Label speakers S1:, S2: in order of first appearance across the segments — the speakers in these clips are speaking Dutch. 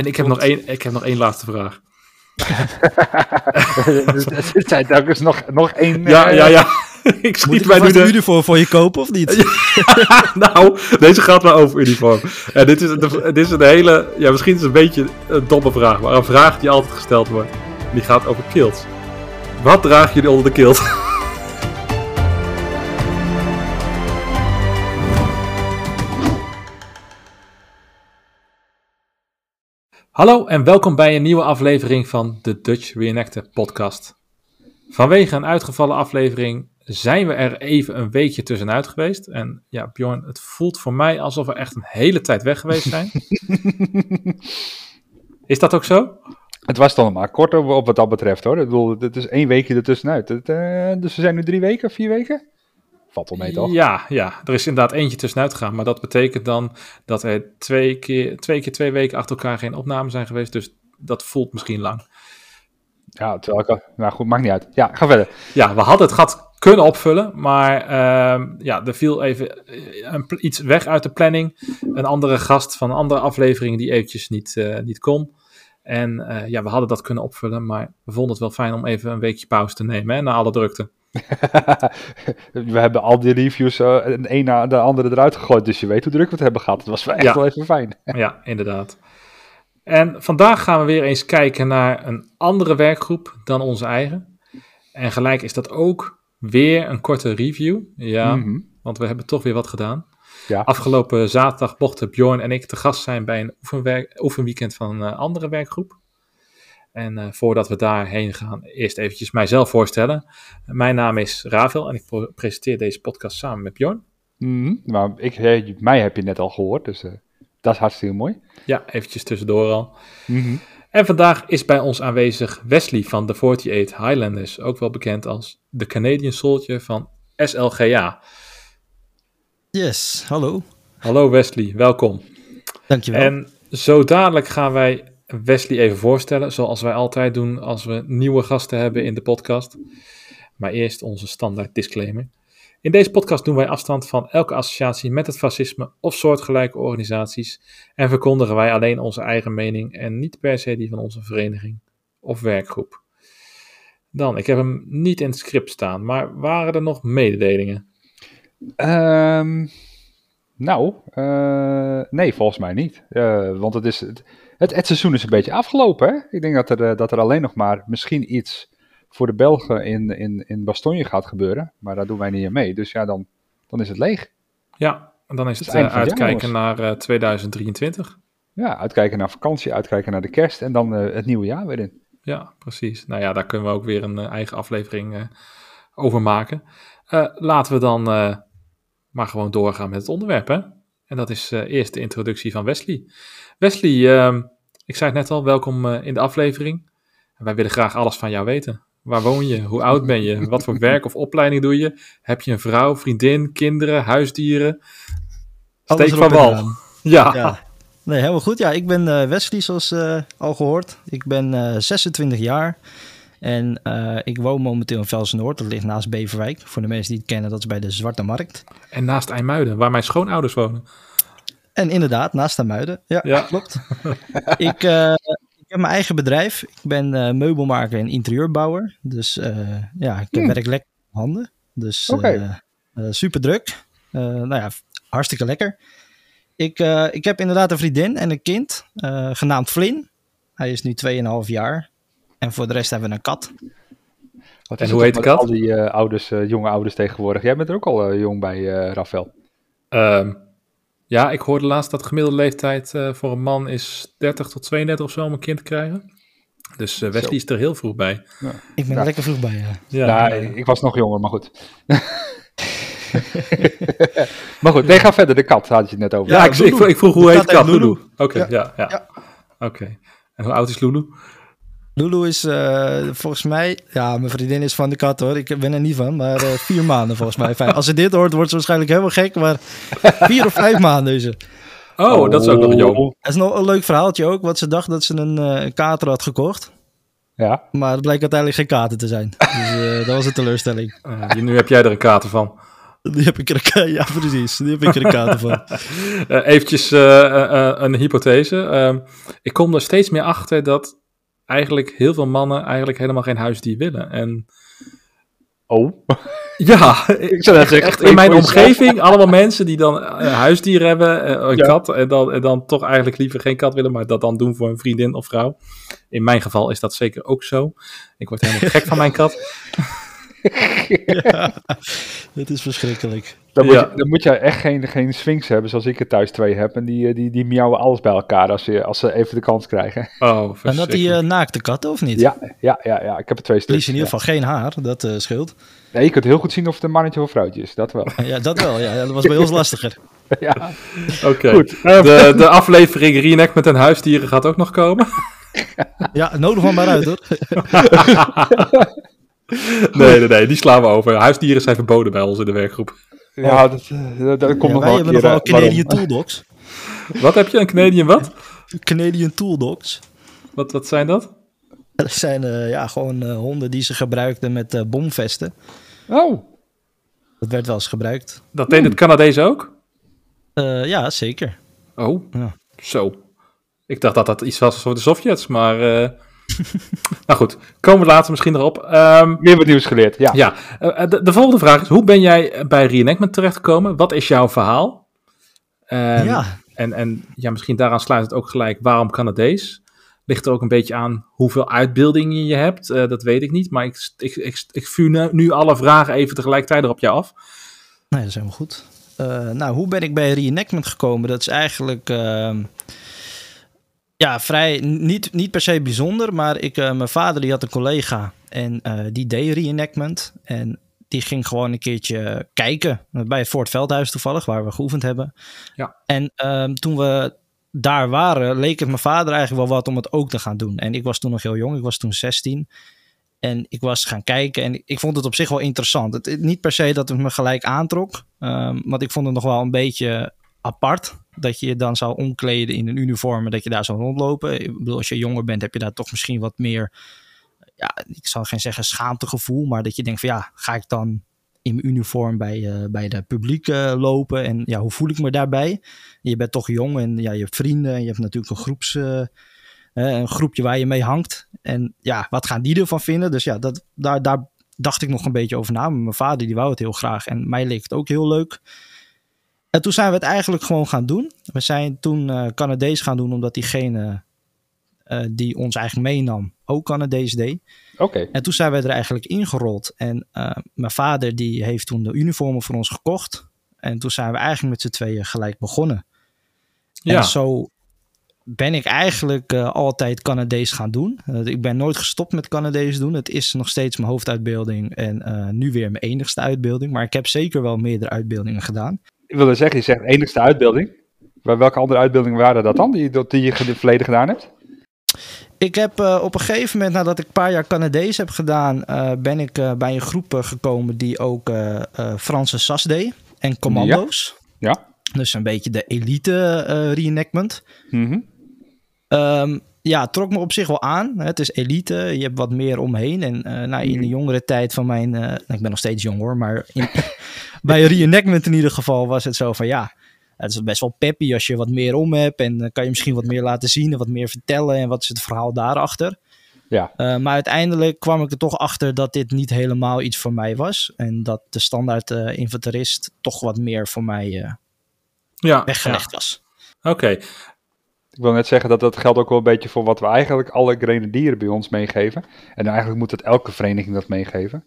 S1: En ik heb, nog één, ik heb nog één laatste vraag.
S2: Er zijn telkens nog, nog één...
S1: Ja,
S2: eh,
S1: ja, ja. ik schiet
S3: Moet ik
S1: mij nu de...
S3: uniform voor je kopen of niet?
S1: nou, deze gaat maar over uniform. En dit is, de, dit is een hele... Ja, misschien is het een beetje een domme vraag. Maar een vraag die altijd gesteld wordt. Die gaat over kilts. Wat dragen jullie onder de kilt? Hallo en welkom bij een nieuwe aflevering van de Dutch Reenactor podcast. Vanwege een uitgevallen aflevering zijn we er even een weekje tussenuit geweest. En ja, Bjorn, het voelt voor mij alsof we echt een hele tijd weg geweest zijn. Is dat ook zo?
S2: Het was dan maar kort op, op wat dat betreft hoor. Ik bedoel, het is één weekje ertussenuit. Het, eh, dus we zijn nu drie weken, vier weken? Valt wel mee toch?
S1: Ja, ja, er is inderdaad eentje tussenuit gegaan. Maar dat betekent dan dat er twee keer twee, keer twee weken achter elkaar geen opnames zijn geweest. Dus dat voelt misschien lang.
S2: Ja, terwijl ik... Nou goed, maakt niet uit. Ja, ga verder.
S1: Ja, we hadden het gat kunnen opvullen, maar ehm, ja, er viel even eh, een, iets weg uit de planning. Een andere gast van een andere aflevering die eventjes niet, eh, niet kon. En eh, ja, we hadden dat kunnen opvullen, maar we vonden het wel fijn om even een weekje pauze te nemen, hè, na alle drukte.
S2: we hebben al die reviews eh, een een na de andere eruit gegooid. Dus je weet hoe druk we het hebben gehad. Het was wel echt
S1: Ja.
S2: wel even fijn.
S1: Ja, inderdaad. En vandaag gaan we weer eens kijken naar een andere werkgroep dan onze eigen. En gelijk is dat ook weer een korte review. Ja,
S2: Mhm.
S1: want we hebben toch weer wat gedaan.
S2: Ja.
S1: Afgelopen zaterdag mochten Bjorn en ik te gast zijn bij een oefenweekend van een eh, andere werkgroep. En eh, voordat we daarheen gaan, eerst eventjes mijzelf voorstellen. Mijn naam is Ravel en ik presenteer deze podcast samen met Bjorn.
S2: Mhm. Maar ik, eh, mij heb je net al gehoord, dus eh, dat is hartstikke mooi.
S1: Ja, eventjes tussendoor al.
S2: Mhm.
S1: En vandaag is bij ons aanwezig Wesley van de 48 Highlanders, ook wel bekend als de Canadian Soldier van SLGA.
S3: Yes, hallo.
S1: Hallo Wesley, welkom.
S3: Dankjewel.
S1: En zo dadelijk gaan wij Wesley even voorstellen, zoals wij altijd doen als we nieuwe gasten hebben in de podcast. Maar eerst onze standaard disclaimer. In deze podcast doen wij afstand van elke associatie met het fascisme of soortgelijke organisaties en verkondigen wij alleen onze eigen mening en niet per se die van onze vereniging of werkgroep. Dan, ik heb hem niet in het script staan, maar waren er nog mededelingen?
S2: Ehm, nou, eh, nee, volgens mij niet. Eh, want het, is, het, seizoen is een beetje afgelopen. Hè? Ik denk dat er, eh, dat er alleen nog maar misschien iets voor de Belgen in, in, in Bastogne gaat gebeuren. Maar daar doen wij niet mee. Dus ja, dan, dan is het leeg.
S1: Ja, en dan is
S2: Het
S1: het eh,
S2: jaar,
S1: uitkijken naar eh, 2023.
S2: Ja, uitkijken naar vakantie, uitkijken naar de kerst en dan eh, het nieuwe jaar weer in.
S1: Ja, precies. Nou ja, daar kunnen we ook weer een eh, eigen aflevering eh, over maken. Eh, laten we dan eh, maar gewoon doorgaan met het onderwerp, hè? En dat is eh, eerst de introductie van Wesley. Wesley, ehm, ik zei het net al, welkom eh, in de aflevering. Wij willen graag alles van jou weten. Waar woon je? Hoe oud ben je? Wat voor werk of opleiding doe je? Heb je een vrouw, vriendin, kinderen, huisdieren? Steek van wal. Ja.
S3: Ja. Nee, helemaal goed. Ja, ik ben eh, Wesley, zoals al gehoord. Ik ben eh, 26 jaar. En eh, ik woon momenteel in Velsen-Noord. Dat ligt naast Beverwijk. Voor de mensen die het kennen, dat is bij de Zwarte Markt.
S1: En naast IJmuiden, waar mijn schoonouders wonen.
S3: En inderdaad, naast de Muiden. Ja,
S1: Ja.
S3: klopt. ik, eh, ik heb mijn eigen bedrijf. Ik ben eh, meubelmaker en interieurbouwer. Dus eh, ja, ik
S2: Hmm.
S3: werk lekker met handen. Dus super druk. Eh, nou ja, hartstikke lekker. Ik, eh, ik heb inderdaad een vriendin en een kind, eh, genaamd Flynn. Hij is nu 2,5 jaar. En voor de rest hebben we een kat.
S2: Wat
S1: En hoe heet de
S2: met
S1: kat?
S2: Al die eh, ouders, eh, jonge ouders tegenwoordig. Jij bent er ook al eh, jong bij, eh Rafael.
S1: Ehm, ja, ik hoorde laatst dat de gemiddelde leeftijd eh, voor een man is 30 tot 32 of zo om een kind te krijgen. Dus Wesley
S2: Zo.
S1: is er heel vroeg bij.
S3: Ik ben
S2: Ja.
S3: er lekker vroeg bij. Ja.
S1: Ja,
S2: Ja, ik was nog jonger, maar goed. maar goed, nee, ga verder. De kat had je het net over.
S1: ja,
S3: Ja,
S1: ik, ik, vroeg- hoe
S3: De
S1: heet
S3: kat
S1: de kat?
S3: Lulu.
S1: Oké, ja.
S3: Ja.
S1: Ja,
S3: Ja.
S1: Oké. En hoe oud is Lulu?
S3: Lulu is eh, volgens mij... Ja, mijn vriendin is van de kat hoor. Ik ben er niet van. Maar eh, vier maanden volgens mij. Vijf. Als ze dit hoort, wordt ze waarschijnlijk helemaal gek. Maar vier of vijf maanden is ze.
S1: Oh, dat is ook nog jong.
S3: Dat is nog een leuk verhaaltje ook. Want ze dacht dat ze een eh, kater had gekocht.
S2: Ja,
S3: Maar het bleek uiteindelijk geen kater te zijn. Dus dat was een teleurstelling.
S1: Eh, nu heb jij er een kater van.
S3: Die heb ik er, ja, precies. Die heb ik er een kaart van.
S1: Uh, eventjes een hypothese. Ehm, ik kom er steeds meer achter dat eigenlijk heel veel mannen eigenlijk helemaal geen huisdier willen. En
S2: Oh.
S1: Ja, ik zou dat zeggen. Echt in mijn omgeving, allemaal mensen die dan een huisdier hebben, een ja. kat, en dan, en dan toch eigenlijk liever geen kat willen, maar dat dan doen voor een vriendin of vrouw. In mijn geval is dat zeker ook zo. Ik word helemaal gek van mijn kat.
S3: ja, dit is verschrikkelijk.
S2: Dan moet, ja. je, dan moet je echt geen, geen sphinx hebben zoals ik er thuis twee heb. En die, die, die miauwen alles bij elkaar als, je, als ze even de kans krijgen.
S1: Oh,
S3: en dat die uh, naakte katten of niet?
S2: Ja, ja, ja, ja, ik heb er twee stuks.
S3: In ieder geval geen haar, dat uh, scheelt.
S2: Nee, je kunt heel goed zien of het een mannetje of een vrouwtje is, dat wel.
S3: ja, dat wel. Ja, dat was bij ons lastiger.
S2: ja.
S1: Oké. Okay. De, de aflevering Reenact met een huisdieren gaat ook nog komen.
S3: ja, nodig van maar uit hoor.
S1: nee, nee, nee, die slaan we over. Huisdieren zijn verboden bij ons in de werkgroep.
S2: Ja, dat, dat, dat komt
S3: ja,
S2: nog
S3: wij
S2: wel
S3: hebben nog wel Canadian Tooldogs.
S1: Wat heb je? Een Canadian wat?
S3: Canadian Tooldogs.
S1: Wat, wat zijn dat?
S3: Dat zijn uh, ja, gewoon uh, honden die ze gebruikten met uh, bomvesten.
S2: Oh.
S3: Dat werd wel eens gebruikt.
S1: Dat deed het Canadees ook?
S3: ja, zeker.
S1: Oh, ja. zo. Ik dacht dat dat iets was voor de Sovjets, maar... nou goed, komen we later misschien erop. Um,
S2: Weer wat nieuws geleerd, ja.
S1: ja. Uh, de, de, volgende vraag is, hoe ben jij bij reenactment terechtgekomen? Wat is jouw verhaal? Um,
S3: ja.
S1: En, en ja, misschien daaraan sluit het ook gelijk, waarom Canadees? Ligt er ook een beetje aan hoeveel uitbeeldingen je hebt, uh, dat weet ik niet. Maar ik, ik, ik, ik vuur nu, nu alle vragen even tegelijkertijd erop jou af.
S3: Nee, dat is helemaal goed. Uh, nou, hoe ben ik bij reenactment gekomen? Dat is eigenlijk... Ja, vrij niet, niet per se bijzonder, maar ik, uh, mijn vader die had een collega en uh, die deed reenactment. En die ging gewoon een keertje kijken bij Fort Veldhuis toevallig, waar we geoefend hebben.
S1: Ja.
S3: En uh, toen we daar waren, leek het mijn vader eigenlijk wel wat om het ook te gaan doen. En ik was toen nog heel jong, ik was toen 16. En ik was gaan kijken en ik vond het op zich wel interessant. Het, niet per se dat het me gelijk aantrok, um, want ik vond het nog wel een beetje apart dat je je dan zou omkleden in een uniform en dat je daar zou rondlopen. Ik bedoel, als je jonger bent, heb je daar toch misschien wat meer, ja, ik zal geen zeggen schaamtegevoel, maar dat je denkt van ja, ga ik dan in mijn uniform bij, uh, bij de publiek uh, lopen en ja, hoe voel ik me daarbij? Je bent toch jong en ja, je hebt vrienden en je hebt natuurlijk een groeps... Uh, een groepje waar je mee hangt. En ja, wat gaan die ervan vinden? Dus ja, dat, daar, daar dacht ik nog een beetje over na. Mijn vader die wou het heel graag en mij leek het ook heel leuk. En toen zijn we het eigenlijk gewoon gaan doen. We zijn toen uh, Canadees gaan doen, omdat diegene uh, die ons eigenlijk meenam ook Canadees deed.
S2: Oké. Okay.
S3: En toen zijn we er eigenlijk ingerold. En uh, mijn vader die heeft toen de uniformen voor ons gekocht. En toen zijn we eigenlijk met z'n tweeën gelijk begonnen.
S1: Ja.
S3: En zo ben ik eigenlijk uh, altijd Canadees gaan doen. Uh, ik ben nooit gestopt met Canadees doen. Het is nog steeds mijn hoofduitbeelding en uh, nu weer mijn enigste uitbeelding. Maar ik heb zeker wel meerdere uitbeeldingen gedaan.
S2: Ik wilde zeggen, je zegt enigste uitbeelding. Maar welke andere uitbeeldingen waren dat dan, die, die je verleden gedaan hebt?
S3: Ik heb uh, op een gegeven moment, nadat ik een paar jaar Canadees heb gedaan, uh, ben ik uh, bij een groep gekomen die ook Franse SAS deed en commando's.
S2: Ja. ja.
S3: Dus een beetje de elite reenactment.
S2: Mm -hmm.
S3: um, ja, het trok me op zich wel aan. Het is elite, je hebt wat meer omheen. En uh, nou, in de jongere tijd van mijn... Uh, ik ben nog steeds jong hoor, maar in, bij reenactment in ieder geval was het zo van ja... Het is best wel peppy als je wat meer om hebt. En dan kan je misschien wat meer laten zien en wat meer vertellen. En wat is het verhaal daarachter.
S2: Ja.
S3: Uh, maar uiteindelijk kwam ik er toch achter dat dit niet helemaal iets voor mij was. En dat de standaard inventarist toch wat meer voor mij
S1: ja,
S3: weggelegd
S1: ja.
S3: was.
S1: Oké. Okay.
S2: Ik wil net zeggen dat dat geldt ook wel een beetje voor wat we eigenlijk alle grenadieren bij ons meegeven. En eigenlijk moet het elke vereniging dat meegeven.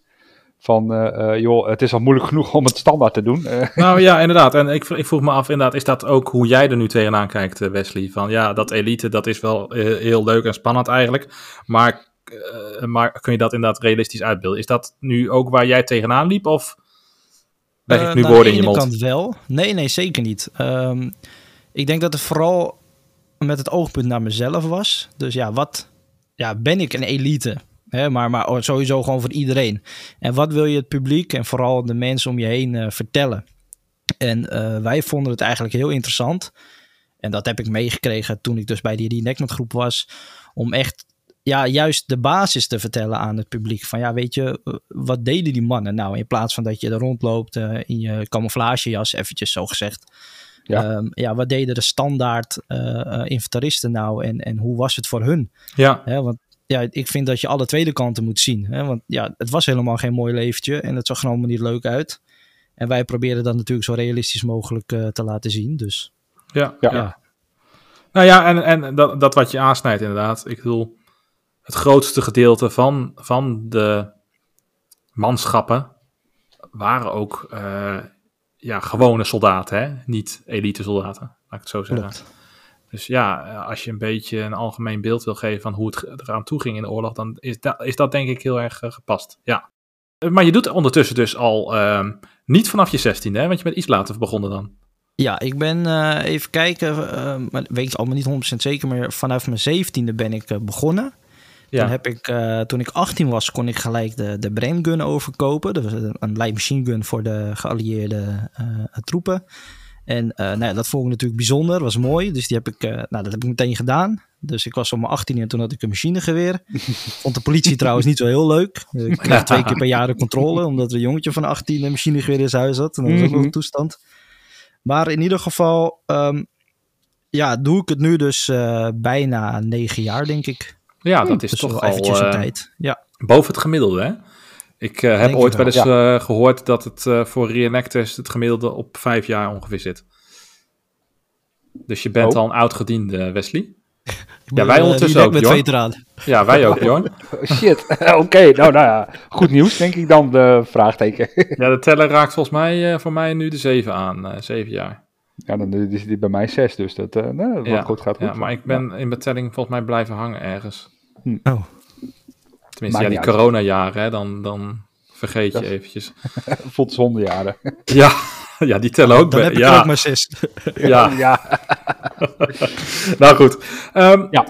S2: Van, uh, joh, het is al moeilijk genoeg om het standaard te doen. Uh.
S1: Nou ja, inderdaad. En ik, ik vroeg me af, inderdaad, is dat ook hoe jij er nu tegenaan kijkt, Wesley? Van ja, dat elite, dat is wel uh, heel leuk en spannend eigenlijk. Maar, maar kun je dat inderdaad realistisch uitbeelden? Is dat nu ook waar jij tegenaan liep? Of leg ik nu woorden in je mond?
S3: Aan de ene kant wel. Nee, nee, zeker niet. Um, ik denk dat het vooral met het oogpunt naar mezelf was. Dus ja, wat ja, ben ik een elite? Hè, maar, maar sowieso gewoon voor iedereen. En wat wil je het publiek en vooral de mensen om je heen uh, vertellen? En uh, wij vonden het eigenlijk heel interessant. En dat heb ik meegekregen toen ik dus bij die reenactment groep was. Om echt ja, juist de basis te vertellen aan het publiek. Van ja, weet je, eh, wat deden die mannen nou? In plaats van dat je er rondloopt in je camouflagejas, eventjes zo gezegd. Ja, um, ja wat deden de standaard uh, inventaristen nou en, en hoe was het voor hun?
S1: Ja.
S3: Hè, want ja, ik vind dat je alle tweede kanten moet zien. Hè? Want ja, het was helemaal geen mooi leventje en het zag er allemaal niet leuk uit. En wij proberen dat natuurlijk zo realistisch mogelijk uh, te laten zien. Dus
S1: ja, ja. ja. Nou ja, en, en dat, dat wat je aansnijdt inderdaad. Ik bedoel, het grootste gedeelte van, van de manschappen waren ook uh, ja, gewone soldaten, hè? niet elite soldaten, laat ik het zo zeggen. Klopt. Dus ja, als je een beetje een algemeen beeld wil geven van hoe het eraan toe ging in de oorlog, dan is dat, is dat denk ik heel erg uh, gepast. Ja. Maar je doet ondertussen dus al uh, niet vanaf je 16e, hè? want je bent iets later begonnen dan.
S3: Ja, ik ben uh, even kijken, uh, weet ik allemaal niet 100% zeker, maar vanaf mijn 17e ben ik begonnen. Ja. Toen, heb ik, toen ik 18 was, kon ik gelijk de, de Braingun overkopen. Dat was een light machine gun voor de geallieerde troepen. En nou ja, dat vond ik natuurlijk bijzonder, was mooi. Dus die heb ik, nou, dat heb ik meteen gedaan. Dus ik was op mijn 18 en toen had ik een machinegeweer. Vond de politie trouwens niet zo heel leuk. Ik kreeg twee keer per jaar de controle, omdat er een jongetje van 18 een machinegeweer in zijn huis had. En dat was ook nog een toestand. Maar in ieder geval, um, ja, doe ik het nu dus bijna negen jaar, denk ik.
S1: Ja, dat is dus toch al
S3: eventjes een tijd. Ja.
S1: boven het gemiddelde, hè? Ik uh, heb ooit wel eens ja. uh, gehoord dat het voor reenactors het gemiddelde op vijf jaar ongeveer zit. Dus je bent oh. al een oud-gediende, Wesley. Ja, wij ondertussen ook,
S3: met.
S1: Ja, wij ook, Jorn.
S2: Shit, oké. Nou, nou ja, goed nieuws, denk ik dan, de vraagteken.
S1: ja, de teller raakt volgens mij uh, voor mij nu de 7 aan, uh, 7 jaar.
S2: Ja, dan is die bij mij 6, dus dat, uh, nou, dat
S1: ja,
S2: goed, gaat goed.
S1: Ja, maar ik ben in mijn telling volgens mij blijven hangen ergens.
S3: Hm. Oh.
S1: Tenminste, ja, die coronajaren, hè, dan, dan vergeet je eventjes.
S2: Voelt jaren.
S1: ja, ja, die tellen ook.
S3: Dan heb ik ook maar 6.
S1: ja.
S2: ja.
S1: nou goed. Um, ja.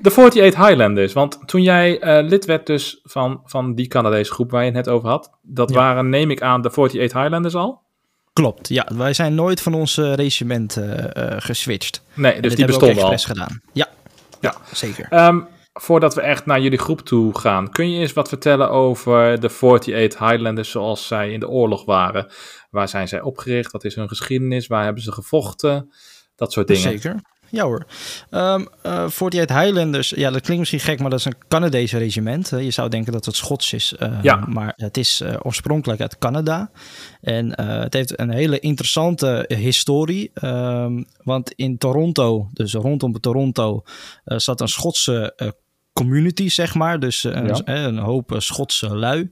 S1: De 48 Highlanders, want toen jij uh, lid werd dus van, van die Canadese groep waar je het net over had, dat ja. waren, neem ik aan, de 48 Highlanders al?
S3: Klopt, ja. Wij zijn nooit van ons uh, regiment uh, geswitcht.
S1: Nee, dus die bestonden al.
S3: gedaan. Ja, ja. zeker.
S1: Um, voordat we echt naar jullie groep toe gaan, kun je eens wat vertellen over de 48 Highlanders zoals zij in de oorlog waren? Waar zijn zij opgericht? Wat is hun geschiedenis? Waar hebben ze gevochten? Dat soort dingen.
S3: Zeker. Ja hoor. Um, uh, 48 Highlanders, ja dat klinkt misschien gek, maar dat is een Canadese regiment. Uh, je zou denken dat het Schots is, uh,
S1: ja.
S3: maar het is uh, oorspronkelijk uit Canada. En het heeft een hele interessante historie. Um, want in Toronto, dus rondom Toronto, zat een Schotse community, zeg maar. Dus ja. een, een hoop Schotse lui.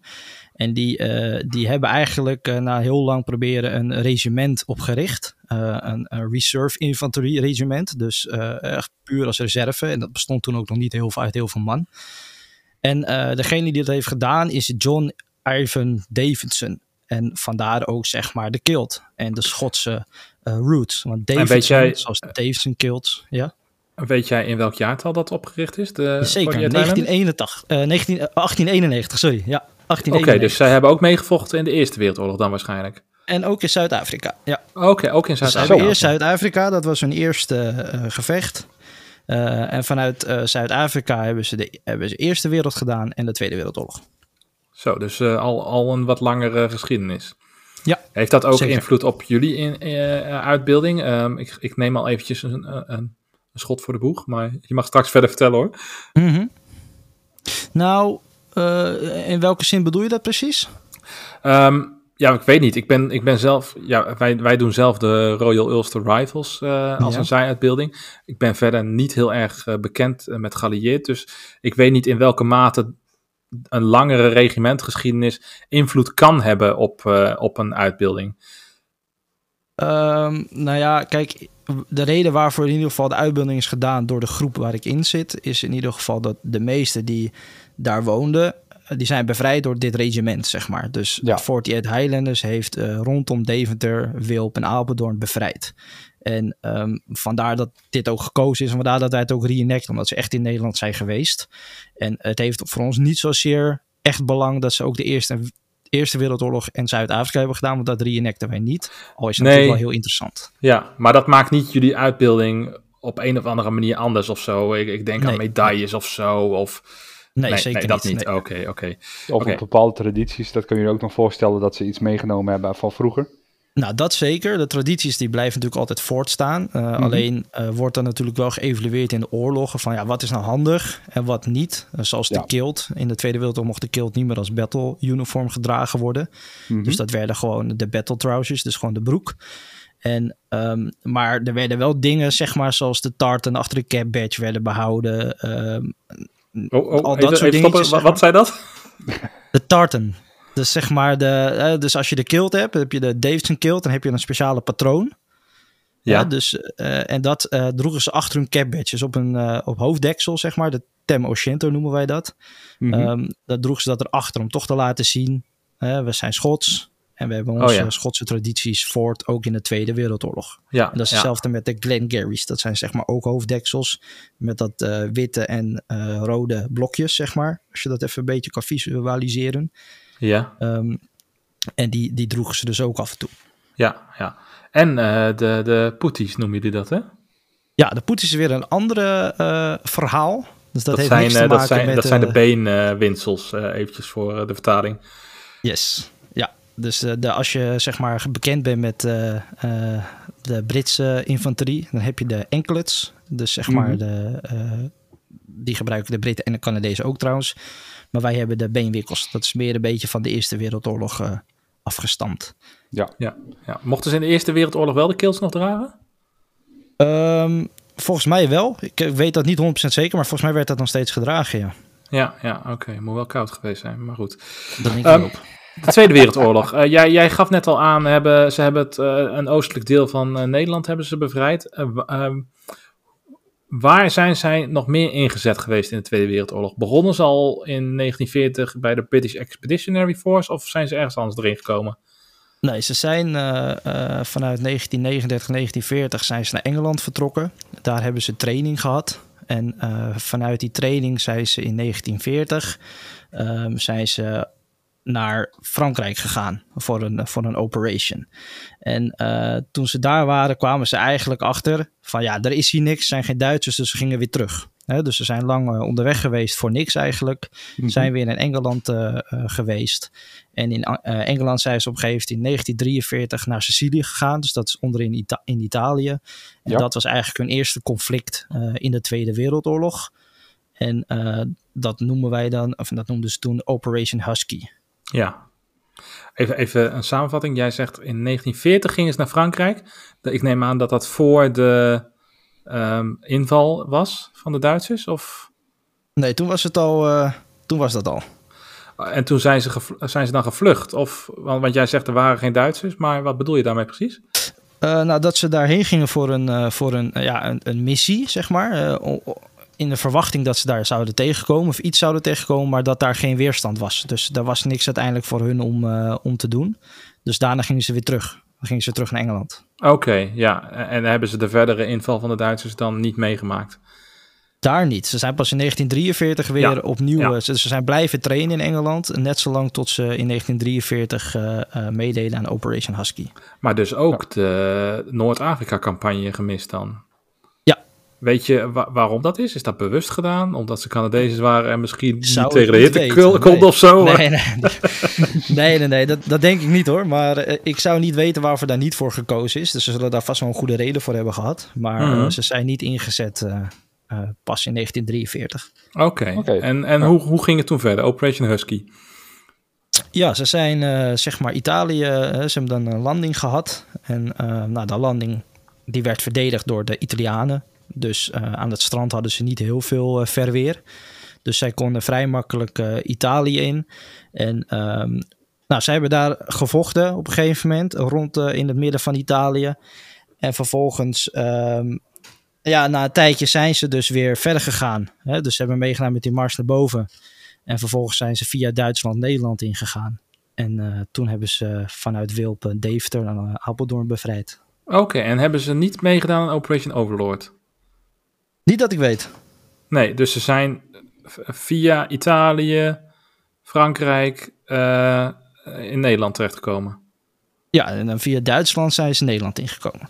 S3: En die, uh, die hebben eigenlijk uh, na heel lang proberen een regiment opgericht. Uh, een, een, reserve infantry regiment. Dus echt puur als reserve. En dat bestond toen ook nog niet heel veel uit heel veel man. En degene die dat heeft gedaan is John Ivan Davidson. En vandaar ook zeg maar de kilt en de Schotse roots. Want Davidson, jij, zoals Davidson kilt, ja.
S1: Weet jij in welk jaartal dat opgericht is? De
S3: Zeker, 1981, 19, 1891, sorry. Ja,
S1: Oké, okay, dus zij hebben ook meegevochten in de Eerste Wereldoorlog dan waarschijnlijk.
S3: En ook in Zuid-Afrika, ja.
S1: Oké, okay, ook in Zuid-Afrika.
S3: Dus eerst Zuid-Afrika, dat was hun eerste uh, gevecht. Uh, en vanuit uh, Zuid-Afrika hebben ze de hebben ze Eerste Wereld gedaan en de Tweede Wereldoorlog.
S1: Zo, dus al, al een wat langere geschiedenis.
S3: Ja.
S1: Heeft dat ook zeker. invloed op jullie in, uitbeelding? Um, ik, ik neem al eventjes een, een, een, schot voor de boeg, maar je mag straks verder vertellen hoor.
S3: Mm -hmm. Nou, uh, in welke zin bedoel je dat precies?
S1: Um, ja, ik weet niet. Ik ben, ik ben zelf, ja, wij, wij doen zelf de Royal Ulster Rifles uh, als ja. een zijuitbeelding. Ik ben verder niet heel erg uh, bekend met geallieerd, dus ik weet niet in welke mate een langere regimentgeschiedenis invloed kan hebben op, op een uitbeelding.
S3: Um, nou ja, kijk, de reden waarvoor in ieder geval de uitbeelding is gedaan door de groep waar ik in zit, is in ieder geval dat de meesten die daar woonden, eh, die zijn bevrijd door dit regiment, zeg maar. Dus ja. 48 Highlanders heeft uh, rondom Deventer, Wilp en Apeldoorn bevrijd. En um, vandaar dat dit ook gekozen is en vandaar dat wij het ook reenacten, omdat ze echt in Nederland zijn geweest. En het heeft voor ons niet zozeer echt belang dat ze ook de Eerste, Eerste Wereldoorlog en Zuid-Afrika hebben gedaan, want dat reenacten wij niet. Al is het nee. natuurlijk wel heel interessant.
S1: Ja, maar dat maakt niet jullie uitbeelding op een of andere manier anders of zo? Ik, ik denk aan medailles of zo. Of...
S3: Nee, zeker
S1: dat
S3: niet.
S1: Oké, oké.
S2: Of bepaalde tradities, dat kun je je ook nog voorstellen dat ze iets meegenomen hebben van vroeger.
S3: Nou, dat zeker. De tradities die blijven natuurlijk altijd voortstaan.
S1: Mhm.
S3: Uh, Alleen uh, wordt dan natuurlijk wel geëvalueerd in de oorlogen van ja, wat is nou handig en wat niet. Uh, zoals de kilt. In de Tweede Wereldoorlog mocht de kilt niet meer als battle uniform gedragen worden.
S2: Mhm.
S3: Dus dat werden gewoon de battle trousers, dus gewoon de broek. En, ehm, maar er werden wel dingen, zeg maar, zoals de tartan achter de cap badge werden behouden. Ehm,
S1: Oh, oh,
S3: Al
S1: even,
S3: dat soort
S1: Wat,
S3: zeg
S1: wat zei dat?
S3: de tartan. Dus zeg maar, de, eh, dus als je de kilt hebt, heb je de Davidson kilt, dan heb je een speciale patroon.
S1: Ja.
S3: Ja, dus, eh, en dat eh, droegen ze achter hun cap badges op een eh, op hoofddeksel, zeg maar. De Tem Oceanto noemen wij dat.
S2: Mhm.
S3: Ehm, dat droegen ze dat erachter om toch te laten zien. we zijn Schots en we hebben onze
S1: Oh ja.
S3: Schotse tradities voort, ook in de Tweede Wereldoorlog.
S1: Ja,
S3: En dat is
S1: ja.
S3: hetzelfde met de Glengarry's. Dat zijn zeg maar ook hoofddeksels met dat witte en rode blokjes, zeg maar. Als je dat even een beetje kan visualiseren.
S1: Ja,
S3: Ehm, en die, die droegen ze dus ook af en toe.
S1: ja, ja. En eh, de, de poeties noem je dat, hè?
S3: Ja, de poet is weer een andere eh, verhaal. Dus dat,
S1: Dat,
S3: heeft
S1: zijn,
S3: niks te
S1: eh,
S3: maken
S1: dat, zijn,
S3: met...
S1: dat zijn de beenwinsels, eventjes voor de vertaling.
S3: Yes, ja. Dus de, als je zeg maar bekend bent met de Britse infanterie, dan heb je de anklets. Dus zeg maar,
S2: Mhm.
S3: de, die gebruiken de Britten en de Canadezen ook trouwens. Maar wij hebben de beenwikkels. Dat is meer een beetje van de Eerste Wereldoorlog eh, afgestamd.
S1: Ja. Mochten ze in de Eerste Wereldoorlog wel de kilts nog dragen?
S3: Ehm, volgens mij wel. Ik eh, weet dat niet 100% zeker, maar volgens mij werd dat nog steeds gedragen, ja.
S1: Ja, ja oké. Moet wel koud geweest zijn, maar goed.
S3: Dat denk ik
S1: Ehm,
S3: ook.
S1: De Tweede Wereldoorlog. Eh, jij, jij gaf net al aan, hebben, ze hebben het, een oostelijk deel van eh, Nederland hebben ze bevrijd. Eh, ehm, waar zijn zij nog meer ingezet geweest in de Tweede Wereldoorlog? Begonnen ze al in 1940 bij de British Expeditionary Force of zijn ze ergens anders erin gekomen?
S3: Nee, ze zijn eh, eh, vanuit 1939, 1940 zijn ze naar Engeland vertrokken. Daar hebben ze training gehad. En eh, vanuit die training zijn ze in 1940 ehm, zijn ze naar Frankrijk gegaan voor een, voor een operation. En eh, toen ze daar waren, kwamen ze eigenlijk achter van ja, er is hier niks, zijn geen Duitsers, dus ze gingen weer terug. Dus ze zijn lang eh, onderweg geweest voor niks eigenlijk.
S2: Mhm.
S3: Zijn weer in Engeland eh, geweest. En in Engeland zijn ze op een gegeven moment in 1943 naar Sicilië gegaan. Dus dat is onderin Ita- in Italië. En
S2: Ja.
S3: dat was eigenlijk hun eerste conflict in de Tweede Wereldoorlog. En dat noemen wij dan, of dat noemden ze toen Operation Husky.
S1: Ja. Even, even een samenvatting. Jij zegt in 1940 gingen ze naar Frankrijk. Ik neem aan dat dat voor de ehm, inval was van de Duitsers? Of...
S3: Nee, toen was het al. eh, toen was dat al.
S1: En toen zijn ze, zijn ze dan gevlucht? Of, want, jij zegt er waren geen Duitsers, maar wat bedoel je daarmee precies?
S3: Eh, nou, dat ze daarheen gingen voor een, eh, voor een, ja, een, een missie, zeg maar. In de verwachting dat ze daar zouden tegenkomen, of iets zouden tegenkomen, maar dat daar geen weerstand was. Dus daar was niks uiteindelijk voor hun om, eh, om te doen. Dus daarna gingen ze weer terug. Dan gingen ze terug naar Engeland.
S1: Oké, ja. En hebben ze de verdere inval van de Duitsers dan niet meegemaakt?
S3: Daar niet. Ze zijn pas in 1943 weer
S1: Ja,
S3: opnieuw.
S1: ja.
S3: eh, Ze, ze zijn blijven trainen in Engeland. Net zolang tot ze in 1943 eh, eh, meededen aan Operation Husky.
S1: Maar dus ook de Noord-Afrika-campagne gemist dan? Weet je wa- waarom dat is? Is dat bewust gedaan? Omdat ze Canadezen waren en misschien
S3: Zou
S1: niet tegen de hitte
S3: nee.
S1: of zo?
S3: Nee, nee, nee, nee, nee dat, dat denk ik niet hoor. Maar eh, ik zou niet weten waarvoor daar niet voor gekozen is. Dus ze zullen daar vast wel een goede reden voor hebben gehad. Maar eh,
S1: Mhm.
S3: ze zijn niet ingezet eh, eh, pas in 1943.
S1: Oké, en, en hoe, hoe ging het toen verder? Operation Husky?
S3: Ja, ze zijn eh, zeg maar Italië, eh, ze hebben dan een landing gehad. En eh nou, de landing die werd verdedigd door de Italianen. Dus eh, aan het strand hadden ze niet heel veel eh, verweer. Dus zij konden vrij makkelijk eh, Italië in. En ehm, nou, zij hebben daar gevochten op een gegeven moment, rond in het midden van Italië. En vervolgens, ehm, ja, na een tijdje zijn ze dus weer verder gegaan. Hè? Dus ze hebben meegedaan met die mars naar boven. En vervolgens zijn ze via Duitsland Nederland ingegaan. En toen hebben ze vanuit Wilpen Deventer en Apeldoorn bevrijd.
S1: Oké, en hebben ze niet meegedaan aan Operation Overlord?
S3: Niet dat ik weet.
S1: Nee, dus ze zijn via Italië, Frankrijk, eh, in Nederland terechtgekomen.
S3: Ja, en dan via Duitsland zijn ze Nederland ingekomen.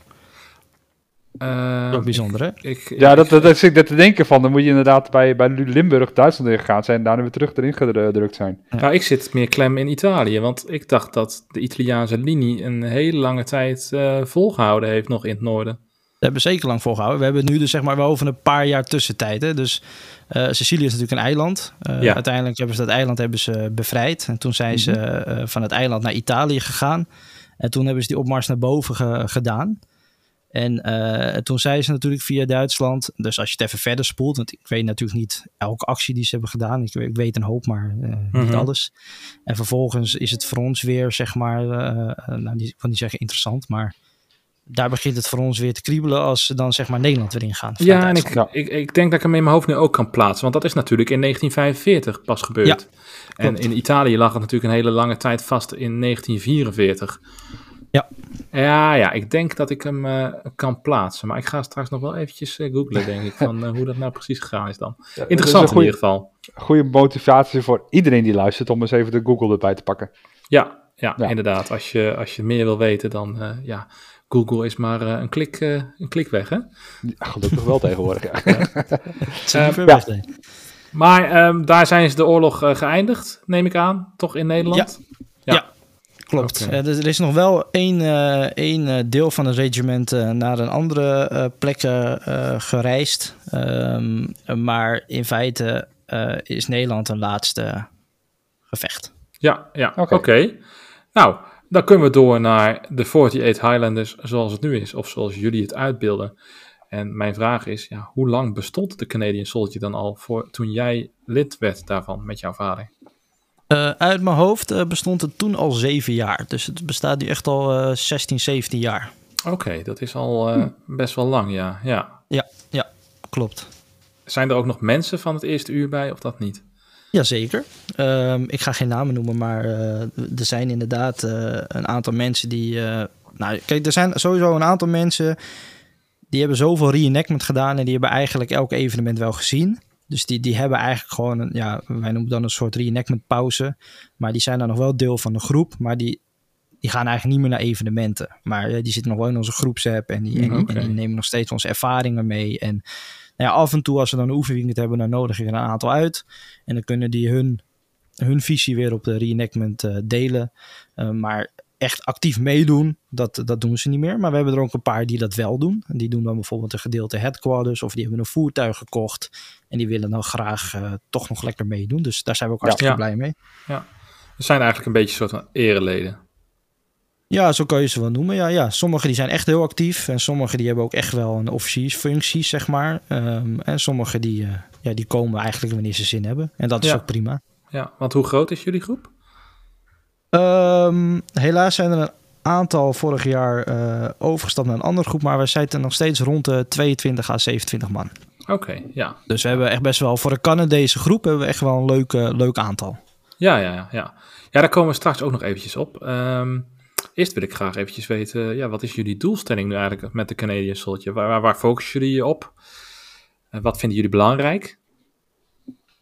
S1: Uh,
S3: Ook bijzonder, hè?
S1: Ik,
S2: ja, dat, dat, dat zit ik te denken van. Dan moet je inderdaad bij, bij Limburg, Duitsland ingegaan zijn en daarna weer terug erin gedrukt zijn.
S1: Ja. Nou, ik zit meer klem in Italië, want ik dacht dat de Italiaanse linie een hele lange tijd uh, volgehouden heeft nog in het noorden.
S3: We hebben zeker lang volgehouden. We hebben nu dus zeg maar wel over een paar jaar tussentijd. Hè? Dus uh, Sicilië is natuurlijk een eiland. Uh, ja. Uiteindelijk hebben ze dat eiland hebben ze bevrijd. En toen zijn mm -hmm. ze uh, van het eiland naar Italië gegaan. En toen hebben ze die opmars naar boven ge gedaan. En toen zijn ze natuurlijk via Duitsland. Dus als je het even verder spoelt. Want ik weet natuurlijk niet elke actie die ze hebben gedaan. Ik, ik weet een hoop, maar mm -hmm. niet alles. En vervolgens is het voor ons weer, zeg maar. nou, ik kan niet zeggen interessant, maar daar begint het voor ons weer te kriebelen als ze dan zeg maar Nederland weer ingaan.
S1: Ja, en ik, ja. Ik, ik denk dat ik hem in mijn hoofd nu ook kan plaatsen, want dat is natuurlijk in 1945 pas gebeurd. Ja, en in Italië lag het natuurlijk een hele lange tijd vast in 1944.
S3: Ja.
S1: Ja, ja, ik denk dat ik hem uh, kan plaatsen, maar ik ga straks nog wel eventjes uh, googlen, denk ik, van uh, hoe dat nou precies gegaan is dan. Ja, Interessant
S2: goeie,
S1: in ieder geval.
S2: Goede motivatie voor iedereen die luistert om eens even de Google erbij te pakken.
S1: Ja, ja, ja. inderdaad. Als je, als je meer wil weten, dan ja, Google is maar uh, een, klik, uh, een klik weg, hè?
S2: Ja, gelukkig wel tegenwoordig, ja.
S3: ja. Uh, ja.
S1: Maar um, daar zijn ze de oorlog uh, geëindigd, neem ik aan, toch in Nederland?
S3: Ja, ja. klopt. Okay. er is nog wel één, één deel van het regiment naar een andere plek gereisd. Um, maar in feite is Nederland een laatste gevecht.
S1: Ja, ja. oké. Okay. Okay. Nou, dan kunnen we door naar de 48 Highlanders zoals het nu is, of zoals jullie het uitbeelden. En mijn vraag is, ja, hoe lang bestond de Canadian Soldier dan al voor, toen jij lid werd daarvan met jouw vader?
S3: Uh, uit mijn hoofd uh, bestond het toen al zeven jaar. Dus het bestaat nu echt al uh, 16, 17 jaar.
S1: Oké, okay, dat is al hm. best wel lang, ja. ja.
S3: Ja, ja, klopt.
S1: Zijn er ook nog mensen van het eerste uur bij, of dat niet?
S3: Jazeker. Um, ik ga geen namen noemen, maar uh, er zijn inderdaad uh, een aantal mensen die. Uh, nou, kijk, er zijn sowieso een aantal mensen die hebben zoveel reenactment gedaan en die hebben eigenlijk elk evenement wel gezien. Dus die, die hebben eigenlijk gewoon, een, ja, wij noemen dan een soort reenactment pauze. Maar die zijn dan nog wel deel van de groep, maar die, die gaan eigenlijk niet meer naar evenementen. Maar die zitten nog wel in onze groepsapp en die, en, okay. en die nemen nog steeds onze ervaringen mee. En nou ja, af en toe als ze dan een oefenweekend hebben, dan nodig ik er een aantal uit. En dan kunnen die hun, hun visie weer op de reenactment uh, delen. Uh, maar echt actief meedoen, dat, dat doen ze niet meer. Maar we hebben er ook een paar die dat wel doen. En die doen dan bijvoorbeeld een gedeelte headquarters of die hebben een voertuig gekocht. En die willen dan graag uh, toch nog lekker meedoen. Dus daar zijn we ook hartstikke
S1: ja.
S3: blij mee.
S1: Ja, we zijn eigenlijk een beetje een soort van ereleden.
S3: Ja, zo kan je ze wel noemen. Ja, ja. Sommigen die zijn echt heel actief. En sommigen die hebben ook echt wel een officiersfunctie, zeg maar. Um, en sommigen die, uh, ja, die komen eigenlijk wanneer ze zin hebben. En dat is
S1: ja.
S3: ook prima.
S1: Ja, want hoe groot is jullie groep?
S3: Um, helaas zijn er een aantal vorig jaar uh, overgestapt naar een andere groep. Maar we zitten nog steeds rond de 22 à 27 man.
S1: Oké, okay, ja.
S3: Dus we hebben echt best wel, voor de Canadese groep hebben we echt wel een leuk, uh, leuk aantal.
S1: Ja, ja, ja, ja. Ja, daar komen we straks ook nog eventjes op. Um, Eerst wil ik graag eventjes weten, ja, wat is jullie doelstelling nu eigenlijk met de Canadian Soldier? Waar, waar, waar focussen jullie op? En wat vinden jullie belangrijk?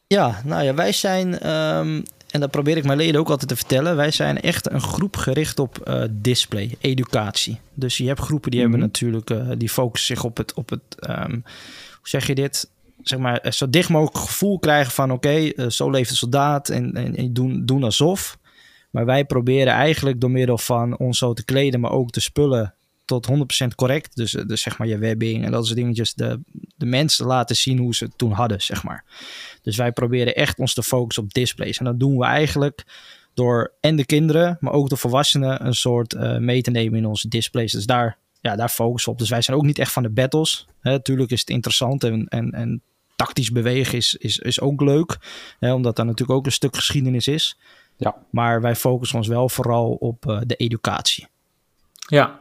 S3: Ja, nou ja, wij zijn, um, en dat probeer ik mijn leden ook altijd te vertellen, wij zijn echt een groep gericht op uh, display, educatie. Dus je hebt groepen die mm -hmm. hebben natuurlijk, uh, die focussen zich op het, op het um, hoe zeg je dit? Zeg maar, zo dicht mogelijk gevoel krijgen van oké, okay, uh, zo leeft de soldaat en, en, en doen, doen alsof. Maar wij proberen eigenlijk door middel van ons zo te kleden, maar ook de spullen tot 100% correct. Dus, dus zeg maar je webbing en dat soort dingetjes. De, de mensen laten zien hoe ze het toen hadden, zeg maar. Dus wij proberen echt ons te focussen op displays. En dat doen we eigenlijk door en de kinderen, maar ook de volwassenen een soort uh, mee te nemen in onze displays. Dus daar, ja, daar focussen we op. Dus wij zijn ook niet echt van de battles. Hè, is het interessant en, en, en tactisch bewegen is, is, is ook leuk. Hè, omdat daar natuurlijk ook een stuk geschiedenis is.
S2: Ja.
S3: Maar wij focussen ons wel vooral op uh, de educatie.
S1: Ja,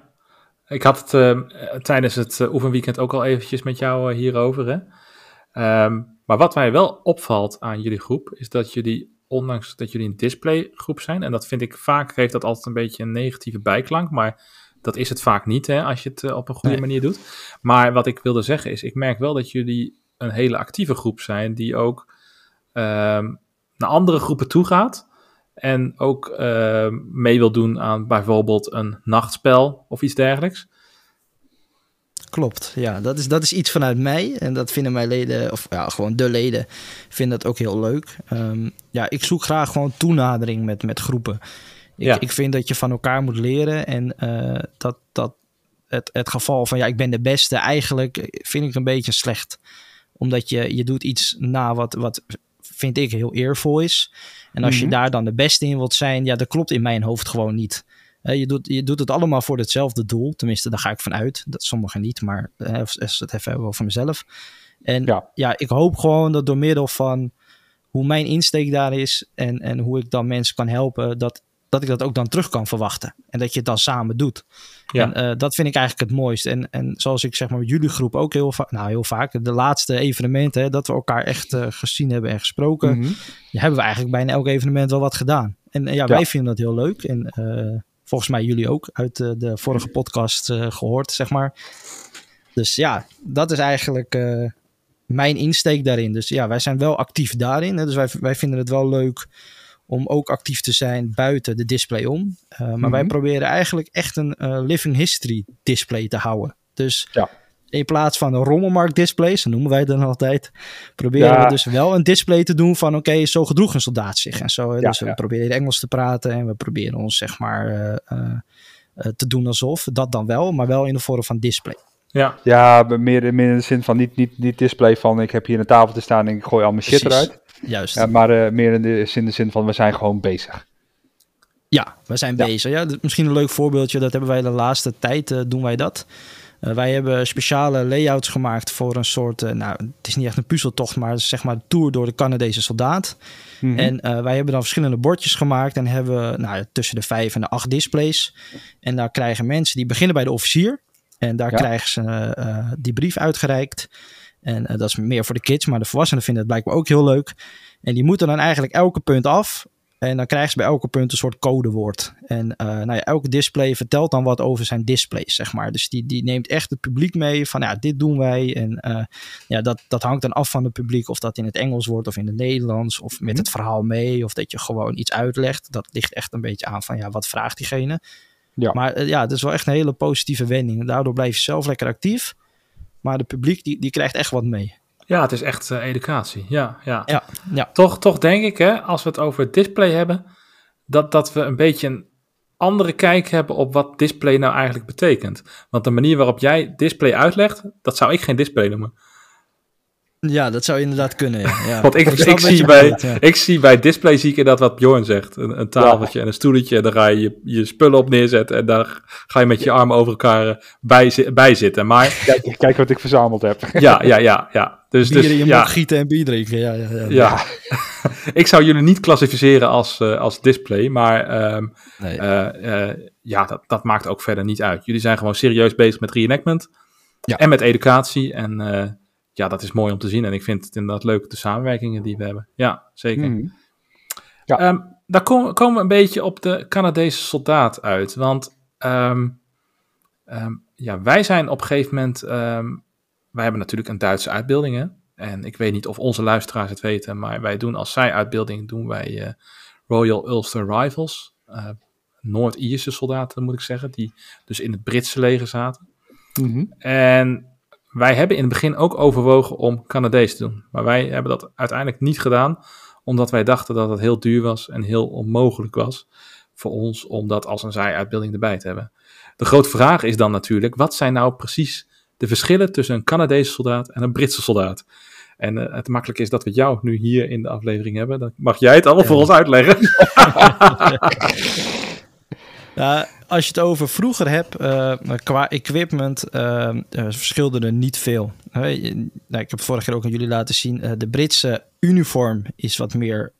S1: ik had het uh, tijdens het uh, oefenweekend ook al eventjes met jou hierover. Hè? Um, maar wat mij wel opvalt aan jullie groep, is dat jullie, ondanks dat jullie een displaygroep zijn, en dat vind ik vaak, heeft dat altijd een beetje een negatieve bijklank, maar dat is het vaak niet, hè, als je het op een goede nee. manier doet. Maar wat ik wilde zeggen is, ik merk wel dat jullie een hele actieve groep zijn, die ook um, naar andere groepen toe gaat. En ook uh, mee wil doen aan bijvoorbeeld een nachtspel of iets dergelijks.
S3: klopt. Ja, dat is, dat is iets vanuit mij. En dat vinden mijn leden, of ja, gewoon de leden, vinden dat ook heel leuk. Ehm, ja, ik zoek graag gewoon toenadering met, met groepen. Ik,
S1: Ja.
S3: ik vind dat je van elkaar moet leren. En eh, dat, dat het, het geval van ja, ik ben de beste, eigenlijk vind ik een beetje slecht. Omdat je, je doet iets na wat, wat vind ik heel eervol is. En als je
S2: Mhm.
S3: daar dan de beste in wilt zijn, ja, dat klopt in mijn hoofd gewoon niet. Eh, je, doet, je doet het allemaal voor hetzelfde doel. Tenminste, daar ga ik van uit. Dat sommigen niet, maar eh, als als we het even hebben over mezelf. En
S2: Ja.
S3: ja. ik hoop gewoon dat door middel van hoe mijn insteek daar is en, en hoe ik dan mensen kan helpen, dat, dat ik dat ook dan terug kan verwachten. En dat je het dan samen doet.
S1: Ja.
S3: En eh, dat vind ik eigenlijk het mooist. En, en zoals ik zeg maar met jullie groep ook heel vaak, nou heel vaak, de laatste evenementen, hè, dat we elkaar echt eh, gezien hebben en gesproken,
S2: Mhm.
S3: ja, hebben we eigenlijk bijna elk evenement wel wat gedaan. En eh, ja, wij vinden dat heel leuk. En volgens mij jullie ook uit de vorige podcast eh, gehoord, zeg maar. Dus ja, dat is eigenlijk mijn insteek daarin. Dus ja, wij zijn wel actief daarin. Hè. Dus wij, wij vinden het wel leuk om ook actief te zijn buiten de display om. Uh, maar wij
S2: Mhm.
S3: proberen eigenlijk echt een uh, living history display te houden. Dus
S2: Ja.
S3: in plaats van een rommelmarkt display, zo noemen wij het dan altijd, proberen
S2: Ja.
S3: we dus wel een display te doen van oké, zo gedroeg een soldaat zich en zo.
S2: Ja,
S3: dus we proberen Engels te praten en we proberen ons zeg maar eh, eh, eh, te doen alsof. Dat dan wel, maar wel in de vorm van display.
S1: Ja,
S2: Ja, meer, meer in de zin van niet, niet, niet display van ik heb hier een tafel te staan en ik gooi al mijn shit eruit.
S3: Juist.
S2: Ja, maar eh, meer in de, in de zin van we zijn gewoon bezig.
S3: Ja, we zijn
S2: Ja.
S3: bezig. Ja, misschien een leuk voorbeeldje, dat hebben wij de laatste tijd, eh, doen wij dat. Eh, wij hebben speciale layouts gemaakt voor een soort, nou, het is niet echt een puzzeltocht, maar zeg maar de tour door de Canadese soldaat.
S2: Mhm.
S3: En wij hebben dan verschillende bordjes gemaakt en hebben nou, tussen de vijf en de acht displays. En daar krijgen mensen, die beginnen bij de officier. En daar
S2: Ja.
S3: krijgen ze die brief uitgereikt. En eh, dat is meer voor de kids, maar de volwassenen vinden het blijkbaar ook heel leuk. En die moeten dan eigenlijk elke punt af. En dan krijgen ze bij elke punt een soort codewoord. En eh, nou ja, elke display vertelt dan wat over zijn displays, zeg maar. Dus die, die neemt echt het publiek mee van, ja, dit doen wij. En eh, ja, dat, dat hangt dan af van het publiek of dat in het Engels wordt of in het Nederlands. Of met
S2: Mhm.
S3: het verhaal mee. Of dat je gewoon iets uitlegt. Dat ligt echt een beetje aan van, ja, wat vraagt diegene.
S2: Ja.
S3: Maar ja, het is wel echt een hele positieve wending. Daardoor blijf je zelf lekker actief. Maar de publiek, die, die krijgt echt wat mee.
S1: ja het is echt eh, educatie. Ja, ja.
S3: Ja, ja.
S1: Toch, toch denk ik, hè, als we het over het display hebben, dat, dat we een beetje een andere kijk hebben op wat display nou eigenlijk betekent. Want de manier waarop jij display uitlegt, dat zou ik geen display noemen.
S3: Ja, dat zou inderdaad kunnen. Ja.
S1: Want ik, zie bij,
S3: ja.
S1: ik zie bij display zie ik inderdaad wat Bjorn zegt. Een, een tafeltje en een stoeltje. En daar ga je, je je spullen op neerzetten. En daar ga je met je armen over elkaar eh, bij, zi- bij zitten. Maar
S2: Kijk, kijk wat ik verzameld heb.
S1: ja, ja, ja, ja. Dus,
S3: Bier
S1: dus
S3: in je
S1: ja,
S3: gieten en bier drinken. Ja, ja, ja.
S1: ja. ik zou jullie niet klassificeren als, eh, als display. Maar ehm,
S3: Nee.
S1: eh, eh, ja, dat, dat maakt ook verder niet uit. Jullie zijn gewoon serieus bezig met reenactment.
S3: Ja.
S1: En met educatie. En eh, ja, dat is mooi om te zien. En ik vind het inderdaad leuk, de samenwerkingen die we hebben. Ja, zeker.
S2: Mhm.
S1: Ehm, daar kom- komen we een beetje op de Canadese soldaat uit. Want ehm, ehm, ja, wij zijn op een gegeven moment. wij hebben natuurlijk een Duitse uitbeelding. Hè? En ik weet niet of onze luisteraars het weten. Maar wij doen als zij-uitbeelding. doen wij eh, Royal Ulster Rifles. eh, Noord-Ierse soldaten, moet ik zeggen. Die dus in het Britse leger zaten.
S2: Mhm.
S1: En wij hebben in het begin ook overwogen om Canadees te doen. Maar wij hebben dat uiteindelijk niet gedaan, omdat wij dachten dat het heel duur was en heel onmogelijk was voor ons om dat als een zij-uitbeelding erbij te hebben. De grote vraag is dan natuurlijk, wat zijn nou precies de verschillen tussen een Canadese soldaat en een Britse soldaat? En eh, het makkelijke is dat we jou nu hier in de aflevering hebben. Dan mag jij het allemaal
S3: Ja.
S1: voor ons uitleggen.
S3: Als je het over vroeger hebt, eh, qua equipment, eh, verschilde er niet veel. Nou, ik heb vorige keer ook aan jullie laten zien, de Britse uniform is wat meer,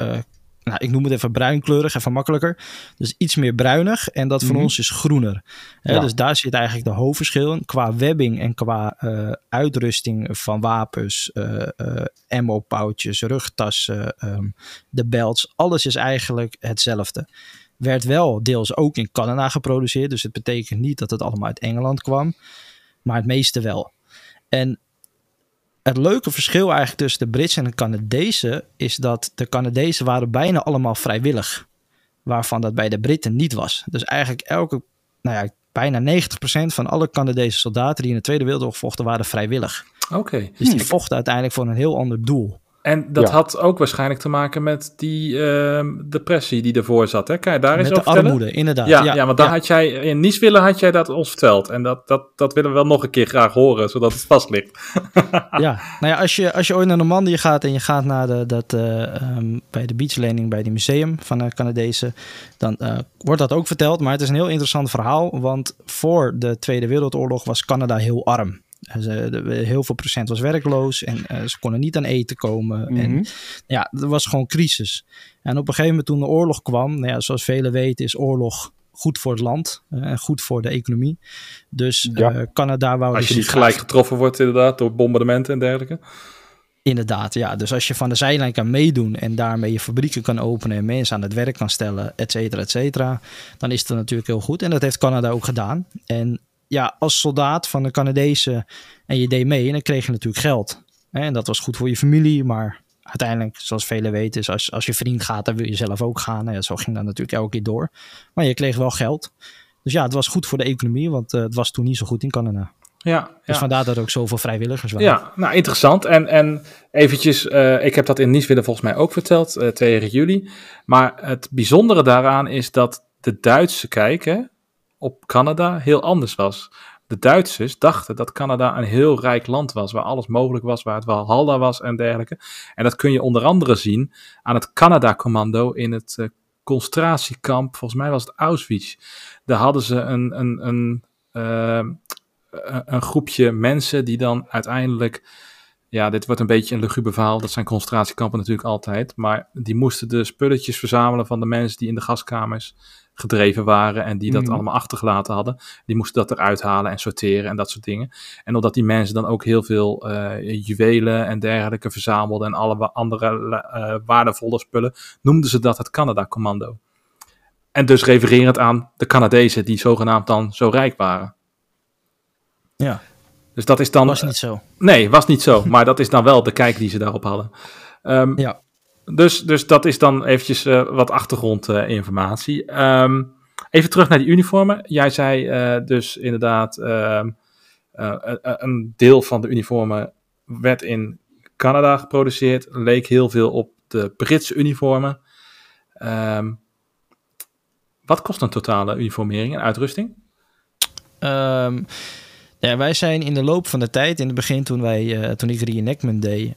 S3: nou, ik noem het even bruinkleurig, even makkelijker. Dus iets meer bruinig en dat van
S2: Mhm.
S3: ons is groener.
S2: Ja.
S3: Dus daar zit eigenlijk de hoofdverschil in. Qua webbing en qua uitrusting van wapens, ammo-pouches, rugtassen, ehm, de belts. Alles is eigenlijk hetzelfde werd wel deels ook in Canada geproduceerd. Dus het betekent niet dat het allemaal uit Engeland kwam. Maar het meeste wel. En het leuke verschil eigenlijk tussen de Britsen en de Canadezen... is dat de Canadezen waren bijna allemaal vrijwillig. Waarvan dat bij de Britten niet was. Dus eigenlijk elke... Nou ja, bijna 90% van alle Canadese soldaten die in de Tweede Wereldoorlog vochten, waren vrijwillig.
S1: Oké.
S3: Dus die vochten uiteindelijk voor een heel ander doel.
S1: En dat
S2: Ja.
S1: had ook waarschijnlijk te maken met die ehm, depressie die ervoor zat. Hè? Kan je daar eens
S3: Met
S1: over
S3: de
S1: vertellen?
S3: armoede, inderdaad.
S1: Ja, ja, want daar
S3: ja.
S1: had jij in Nieswille had jij dat ons verteld. En dat, dat, dat willen we wel nog een keer graag horen, zodat het vast ligt.
S3: Ja, nou ja, als je, als je ooit naar Normandië gaat en je gaat naar de, dat, eh, ehm, bij de beachlanding bij die museum van de Canadezen, dan eh, wordt dat ook verteld. Maar het is een heel interessant verhaal, want voor de Tweede Wereldoorlog was Canada heel arm. Heel veel procent was werkloos en eh, ze konden niet aan eten komen. En
S2: Mhm.
S3: ja, er was gewoon crisis. En op een gegeven moment toen de oorlog kwam, nou ja, zoals velen weten is oorlog goed voor het land eh, en goed voor de economie. Dus
S2: Ja.
S3: eh, Canada wou
S1: Als
S3: dus
S1: je niet gelijk getroffen wordt inderdaad door bombardementen en dergelijke.
S3: Inderdaad, ja. Dus als je van de zijlijn kan meedoen en daarmee je fabrieken kan openen en mensen aan het werk kan stellen, et cetera, et cetera, dan is het natuurlijk heel goed. En dat heeft Canada ook gedaan. En ja, als soldaat van de Canadezen en je deed mee, en dan kreeg je natuurlijk geld. Hè, En dat was goed voor je familie, maar uiteindelijk, zoals velen weten, is als, als je vriend gaat, dan wil je zelf ook gaan. Ja, zo ging dat natuurlijk elke keer door. Maar je kreeg wel geld. Dus ja, het was goed voor de economie, want eh, het was toen niet zo goed in Canada.
S1: Ja,
S3: Dus
S1: ja.
S3: vandaar dat er ook zoveel vrijwilligers waren.
S1: Ja, nou interessant. En, en eventjes, eh, ik heb dat in Nieswille volgens mij ook verteld, eh 2 juli. Maar het bijzondere daaraan is dat de Duitse kijk hè, op Canada heel anders was. De Duitsers dachten dat Canada een heel rijk land was, waar alles mogelijk was, waar het wel halda was en dergelijke. En dat kun je onder andere zien aan het Canada-commando in het eh, concentratiekamp, volgens mij was het Auschwitz. Daar hadden ze een, een, een, eh, een een groepje mensen die dan uiteindelijk, ja, dit wordt een beetje een luguber verhaal, dat zijn concentratiekampen natuurlijk altijd, maar die moesten de spulletjes verzamelen van de mensen die in de gaskamers gedreven waren en die dat
S2: Mhm.
S1: allemaal achtergelaten hadden. Die moesten dat eruit halen en sorteren en dat soort dingen. En omdat die mensen dan ook heel veel eh, juwelen en dergelijke verzamelden en alle andere eh, waardevolle spullen, noemden ze dat het Canada-commando. En dus refererend aan de Canadezen die zogenaamd dan zo rijk waren.
S3: Ja.
S1: Dus dat is dan.
S3: was niet zo.
S1: Nee, was niet zo. Maar dat is dan wel de kijk die ze daarop hadden. Ehm,
S3: Ja.
S1: Dus, dus dat is dan eventjes eh, wat achtergrondinformatie. Ehm even terug naar die uniformen. Jij zei eh, dus inderdaad, ehm, eh, eh, een deel van de uniformen werd in Canada geproduceerd. Leek heel veel op de Britse uniformen. Ehm, wat kost een totale uniformering en uitrusting?
S3: Ehm, ja, wij zijn in de loop van de tijd, in het begin toen, wij, eh, toen ik reenactment deed,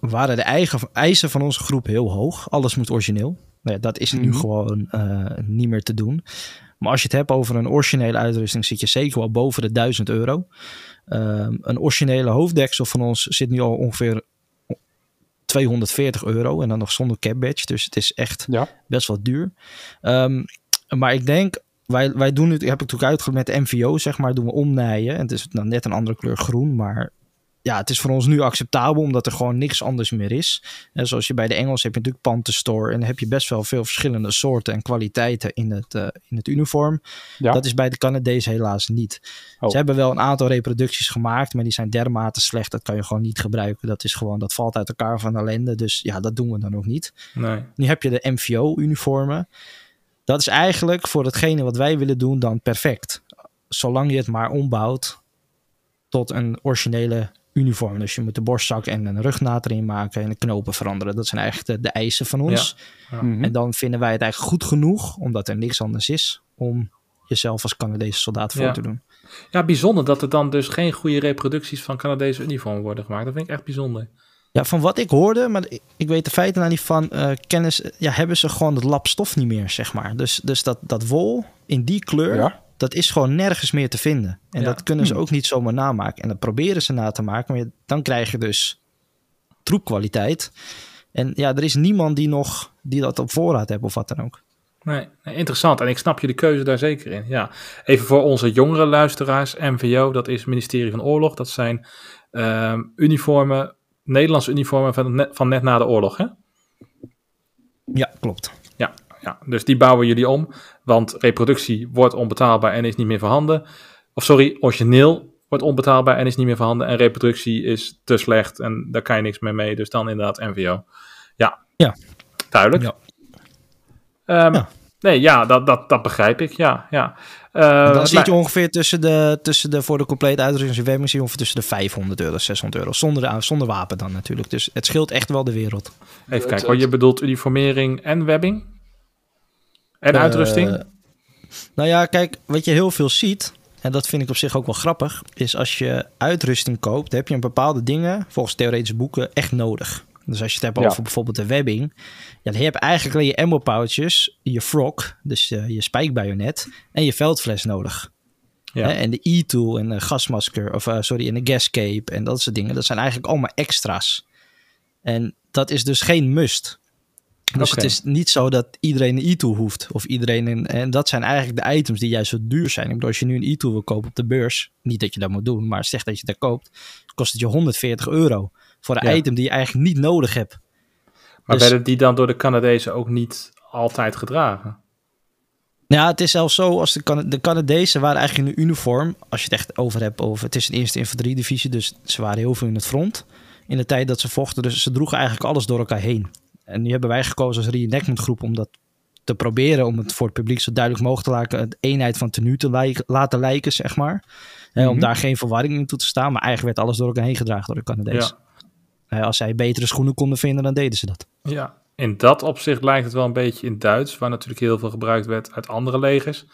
S3: waren de eigen, eisen van onze groep heel hoog. Alles moet origineel. Nou ja, dat is nu
S2: Mhm.
S3: gewoon eh, niet meer te doen. Maar als je het hebt over een originele uitrusting, zit je zeker wel boven de 1000 euro. Ehm, een originele hoofddeksel van ons zit nu al ongeveer 240 euro en dan nog zonder cap badge. Dus het is echt
S2: Ja.
S3: best wel duur. Ehm, maar ik denk, wij, wij doen het, heb ik natuurlijk uitgelegd met MVO, zeg maar, doen we omnijden. En het is dan net een andere kleur groen, maar ja, het is voor ons nu acceptabel, omdat er gewoon niks anders meer is. En zoals je bij de Engels heb je natuurlijk Panther Store en dan heb je best wel veel verschillende soorten en kwaliteiten in het, eh, in het uniform.
S2: Ja.
S3: Dat is bij de Canadezen helaas niet.
S2: Oh.
S3: Ze hebben wel een aantal reproducties gemaakt, maar die zijn dermate slecht, dat kan je gewoon niet gebruiken. Dat is gewoon, dat valt uit elkaar van ellende. Dus ja, dat doen we dan ook niet.
S1: Nee.
S3: Nu heb je de MVO-uniformen. Dat is eigenlijk voor hetgene wat wij willen doen dan perfect. Zolang je het maar ombouwt tot een originele uniform. Dus je moet de borstzak en een rugnaad erin maken en de knopen veranderen. Dat zijn eigenlijk de, de eisen van ons.
S2: Mhm.
S3: En dan vinden wij het eigenlijk goed genoeg, omdat er niks anders is, om jezelf als Canadese soldaat voor
S1: Ja.
S3: te doen.
S1: Ja, bijzonder dat er dan dus geen goede reproducties van Canadese uniformen worden gemaakt. Dat vind ik echt bijzonder.
S3: Ja, van wat ik hoorde, maar ik, weet de feiten nou niet van eh, kennis, ja, hebben ze gewoon het lap stof niet meer, zeg maar. Dus, dus dat, dat wol in die kleur,
S2: Ja.
S3: Dat is gewoon nergens meer te vinden. En
S1: Ja.
S3: dat kunnen ze
S2: Hmm.
S3: ook niet zomaar namaken. En dat proberen ze na te maken, maar dan krijg je dus troepkwaliteit. En ja, er is niemand die nog die dat op voorraad heeft of wat dan ook.
S1: Nee, interessant. En ik snap jullie keuze daar zeker in. Ja. Even voor onze jongere luisteraars. MVO, dat is ministerie van Oorlog. Dat zijn ehm, uniformen, Nederlandse uniformen van net, van net na de oorlog. Hè?
S3: Ja, klopt.
S1: Ja, dus die bouwen jullie om. Want reproductie wordt onbetaalbaar en is niet meer voorhanden. Of sorry, origineel wordt onbetaalbaar en is niet meer voorhanden. En reproductie is te slecht en daar kan je niks meer mee. Dus dan inderdaad MVO. Ja,
S3: Ja.
S1: duidelijk.
S3: Ja.
S1: Ehm,
S3: Ja.
S1: Nee, ja, dat, dat, dat begrijp ik. Ja, ja.
S3: dan
S1: nou,
S3: zit je ongeveer tussen de, tussen de voor de complete uitrusting je ongeveer tussen de 500 euro, 600 euro. Zonder, de, zonder wapen dan natuurlijk. Dus het scheelt echt wel de wereld.
S1: Even kijken, wat je bedoelt uniformering en webbing? En
S3: Eh,
S1: uitrusting?
S3: Nou ja, kijk, wat je heel veel ziet, en dat vind ik op zich ook wel grappig, is als je uitrusting koopt, heb je een bepaalde dingen, volgens theoretische boeken, echt nodig. Dus als je het hebt
S2: Ja.
S3: over bijvoorbeeld de webbing, ja, dan heb je eigenlijk alleen je ammo pouches, je frog, dus eh, je spijkbajonet, en je veldfles nodig.
S1: Ja.
S3: Hè, en de e-tool en de gasmasker, of eh, sorry, en de gascape en dat soort dingen, dat zijn eigenlijk allemaal extra's. En dat is dus geen must. Dus het is niet zo dat iedereen een e-tool hoeft. Of iedereen een, en dat zijn eigenlijk de items die juist zo duur zijn. Ik bedoel, als je nu een e-tool wil kopen op de beurs, niet dat je dat moet doen, maar zeg dat je dat koopt, kost het je 140 euro. Voor een
S1: Ja.
S3: item die je eigenlijk niet nodig hebt.
S1: maar
S3: dus-
S1: werden die dan door de Canadezen ook niet altijd gedragen?
S3: Ja, het is zelfs zo, als de, Cana- de Canadezen waren eigenlijk in een uniform. Als je het echt over hebt over, het is een eerste infanteriedivisie, dus ze waren heel veel in het front. In de tijd dat ze vochten, dus ze droegen eigenlijk alles door elkaar heen. En nu hebben wij gekozen als reenactment groep om dat te proberen, om het voor het publiek zo duidelijk mogelijk te laten, de eenheid van tenue te laten lijken, zeg maar. Om
S2: Mhm.
S3: daar geen verwarring in toe te staan, maar eigenlijk werd alles door elkaar heen gedragen door de Canadezen. Als zij betere schoenen konden vinden, dan deden ze dat.
S1: Ja, in dat opzicht lijkt het wel een beetje in Duits, waar natuurlijk heel veel gebruikt werd uit andere legers.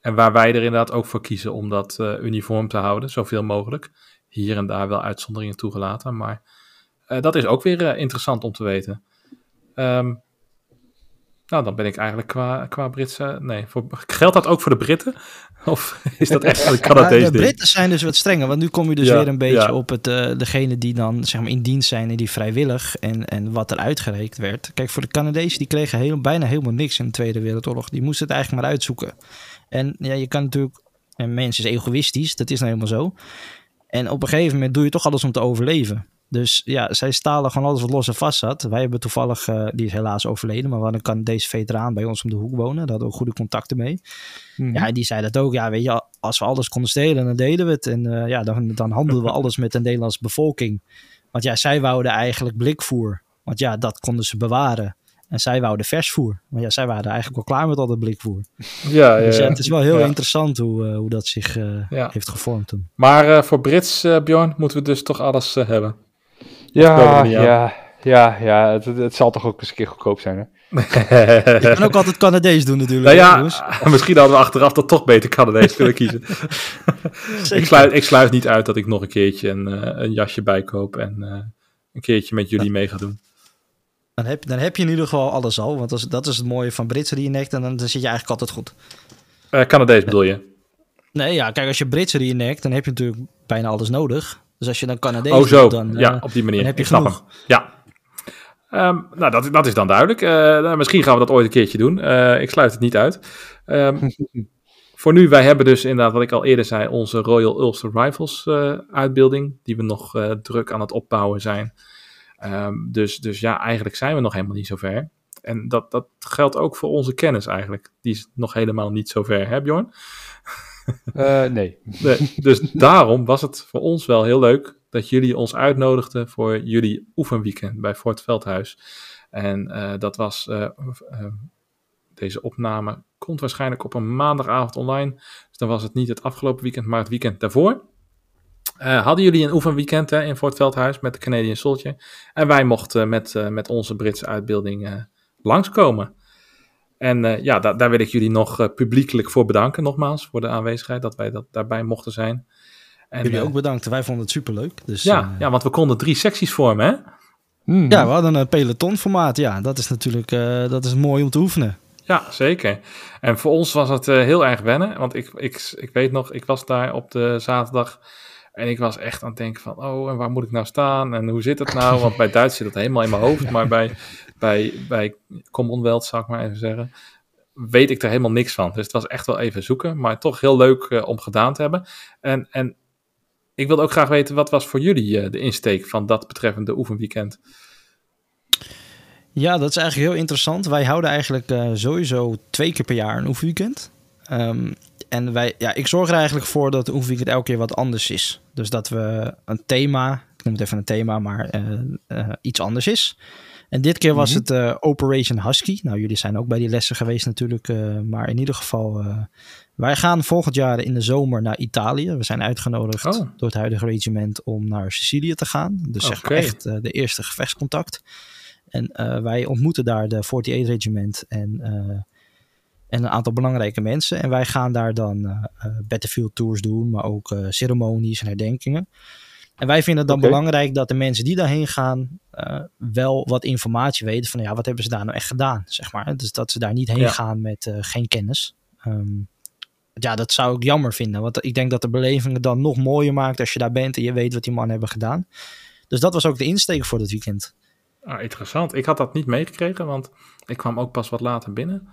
S1: En waar wij er inderdaad ook voor kiezen om dat eh, uniform te houden, zoveel mogelijk. Hier en daar wel uitzonderingen toegelaten, maar eh, dat is ook weer eh, interessant om te weten. Ehm, nou, dan ben ik eigenlijk qua, qua Britse... Nee, voor, geldt dat ook voor de Britten? Of is dat echt een
S3: Ja,
S1: Canadees
S3: de
S1: ding?
S3: Britten zijn dus wat strenger, want nu kom je dus
S1: Ja,
S3: weer een beetje
S1: ja.
S3: op het, eh, degene die dan zeg maar, in dienst zijn en die vrijwillig en, en wat er uitgereikt werd. Kijk, voor de Canadezen, die kregen heel, bijna helemaal niks in de Tweede Wereldoorlog. Die moesten het eigenlijk maar uitzoeken. En ja, je kan natuurlijk, en mens is egoïstisch, dat is nou helemaal zo. En op een gegeven moment doe je toch alles om te overleven. Dus ja, zij stalen gewoon alles wat los en vast zat. Wij hebben toevallig, eh, die is helaas overleden, maar hadden een Canadese veteraan bij ons om de hoek wonen. Daar hadden we ook goede contacten mee.
S2: Mhm.
S3: Ja, die zei dat ook. Ja, weet je, als we alles konden stelen, dan deden we het. En eh, ja, dan, dan handelden we alles met de Nederlandse bevolking. Want ja, zij wouden eigenlijk blikvoer. Want ja, dat konden ze bewaren. En zij wouden versvoer. Maar ja, zij waren eigenlijk wel klaar met al dat blikvoer.
S1: Ja, ja,
S3: Dus ja,
S1: ja.
S3: het is wel heel
S1: Ja.
S3: interessant hoe, eh, hoe dat zich heeft gevormd toen.
S1: Maar voor Brits, Bjorn, moeten we dus toch alles hebben.
S2: Ja, ja, ja, ja. Het, het- zal toch ook eens een keer goedkoop zijn, hè?
S3: Je kan ook altijd Canadees doen natuurlijk.
S1: Nou ja, misschien hadden we achteraf dat toch beter Canadees kunnen kiezen. ik, sluit, ik sluit niet uit dat ik nog een keertje een, eh, een jasje bijkoop en eh, een keertje met jullie mee ga doen.
S3: Dan heb, dan heb je in ieder geval alles al. Want dat is, dat is het mooie van Britse reenact. En dan, dan zit je eigenlijk altijd goed.
S1: Eh Canadees bedoel je?
S3: Nee, ja, kijk, als je Britse reenact, dan heb je natuurlijk bijna alles nodig. Dus als je dan Canadees
S1: Oh zo,
S3: doet, dan,
S1: ja,
S3: eh,
S1: op die manier.
S3: dan heb je
S1: ik snap
S3: genoeg.
S1: hem. Ja. Ehm, nou, dat, dat is dan duidelijk. Eh, nou, misschien gaan we dat ooit een keertje doen. Eh, ik sluit het niet uit. Ehm, voor nu, wij hebben dus inderdaad, wat ik al eerder zei, onze Royal Ulster Rifles eh, uitbeelding, die we nog eh, druk aan het opbouwen zijn. Ehm, dus, dus ja, eigenlijk zijn we nog helemaal niet zo ver. En dat, dat geldt ook voor onze kennis eigenlijk. Die is nog helemaal niet zo ver, hè Bjorn?
S2: Eh, nee.
S1: Dus daarom was het voor ons wel heel leuk dat jullie ons uitnodigden voor jullie oefenweekend bij Fort Veldhuis. En eh, dat was, eh, deze opname komt waarschijnlijk op een maandagavond online. Dus dan was het niet het afgelopen weekend, maar het weekend daarvoor. Hadden jullie een oefenweekend hè, in Fort Veldhuis met de Canadian Soldier. En wij mochten met, met onze Britse uitbeelding eh, langskomen. En eh, ja, da- daar wil ik jullie nog eh, publiekelijk voor bedanken, nogmaals, voor de aanwezigheid, dat wij dat daarbij mochten zijn. En,
S3: Jullie
S1: eh,
S3: ook bedankt. Wij vonden het superleuk. Dus,
S1: ja,
S3: eh,
S1: ja, want we konden drie secties vormen, hè?
S2: Mhm.
S3: ja, we hadden een pelotonformaat. Ja, dat is natuurlijk eh, dat is mooi om te oefenen.
S1: Ja, zeker. En voor ons was het eh, heel erg wennen, want ik, ik, ik weet nog, ik was daar op de zaterdag en ik was echt aan het denken van, oh, en waar moet ik nou staan en hoe zit het nou? Want bij Duits zit het helemaal in mijn hoofd, maar bij, bij, bij Commonwealth, zou ik maar even zeggen, weet ik er helemaal niks van. Dus het was echt wel even zoeken, maar toch heel leuk eh, om gedaan te hebben. En, en ik wilde ook graag weten, wat was voor jullie eh, de insteek van dat betreffende oefenweekend?
S3: Ja, dat is eigenlijk heel interessant. Wij houden eigenlijk eh, sowieso twee keer per jaar een oefenweekend. Ehm, en wij, ja, ik zorg er eigenlijk voor dat de oefenweekend elke keer wat anders is. Dus dat we een thema, ik noem het even een thema, maar iets anders is. En dit keer was
S2: Mhm.
S3: het eh, Operation Husky. Nou, jullie zijn ook bij die lessen geweest natuurlijk. eh, maar in ieder geval, eh, wij gaan volgend jaar in de zomer naar Italië. We zijn uitgenodigd
S1: Oh.
S3: door het huidige regiment om naar Sicilië te gaan. Dus zeg maar
S1: Oké.
S3: echt de eerste gevechtscontact. En wij ontmoeten daar de 48 regiment en, en een aantal belangrijke mensen. En wij gaan daar dan battlefield tours doen, maar ook ceremonies en herdenkingen. En wij vinden het dan belangrijk dat de mensen die daarheen gaan eh, wel wat informatie weten van ja, wat hebben ze daar nou echt gedaan, zeg maar. Dus dat ze daar niet heen
S1: Ja.
S3: gaan met eh, geen kennis. Ehm, ja, dat zou ik jammer vinden, want ik denk dat de beleving het dan nog mooier maakt als je daar bent en je weet wat die mannen hebben gedaan. Dus dat was ook de insteek voor dit weekend.
S1: Ah, interessant. Ik had dat niet meegekregen, want ik kwam ook pas wat later binnen.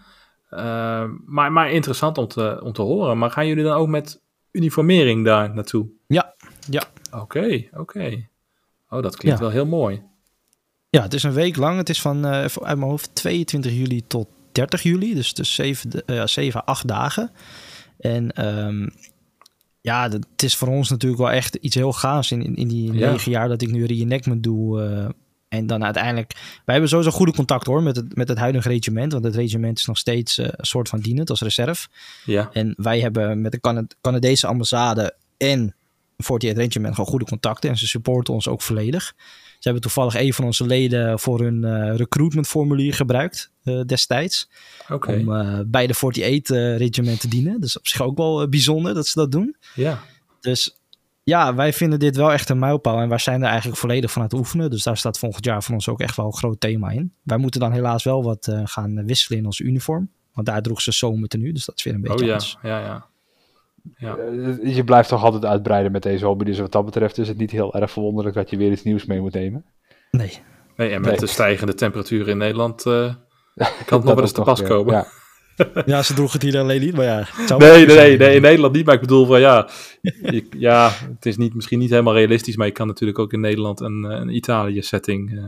S1: Eh, maar, maar interessant om te, om te horen. Maar gaan jullie dan ook met uniformering daar naartoe?
S3: Ja, ja.
S1: Oké, oké. Oh, dat klinkt
S3: Ja.
S1: wel heel mooi.
S3: Ja, het is een week lang. Het is van even uit mijn hoofd 22 juli tot 30 juli. Dus dus 7, eh 7 8 dagen. En ehm, ja, het is voor ons natuurlijk wel echt iets heel gaafs in, in, die
S1: Ja.
S3: negen jaar dat ik nu reenactment doe. eh, en dan uiteindelijk... Wij hebben sowieso goede contact hoor met het, met het huidige regiment. Want het regiment is nog steeds eh, een soort van dienend als reserve.
S1: Ja,
S3: En wij hebben met de Cana- Canadese ambassade en 48 Regiment gewoon goede contacten. En ze supporten ons ook volledig. Ze hebben toevallig een van onze leden voor hun eh recruitmentformulier gebruikt eh, destijds. Om eh, bij de 48 eh, Regiment te dienen. Dus op zich ook wel bijzonder dat ze dat doen.
S1: Ja,
S3: Dus ja, wij vinden dit wel echt een mijlpaal. En wij zijn er eigenlijk volledig van aan het oefenen. Dus daar staat volgend jaar voor ons ook echt wel een groot thema in. Wij moeten dan helaas wel wat gaan wisselen in onze uniform. Want daar droeg ze zomertenue. Dus dat is weer een beetje
S1: oh ja,
S3: anders.
S1: ja, ja. Ja,
S2: Eh, Je blijft toch altijd uitbreiden met deze hobby. Dus wat dat betreft is het niet heel erg verwonderlijk dat je weer iets nieuws mee moet nemen.
S3: Nee,
S1: nee, en met
S2: Nee.
S1: de stijgende temperaturen in Nederland eh, kan het nog
S2: Dat
S1: wel eens te pas komen.
S2: Ja.
S3: Ja, ze droeg het hier alleen niet, maar ja. het
S1: Nee, nee, nee, nee, in Nederland niet. Maar ik bedoel van ja, je- ja, het is niet, misschien niet helemaal realistisch, maar je kan natuurlijk ook in Nederland een, eh, een Italië-setting, eh,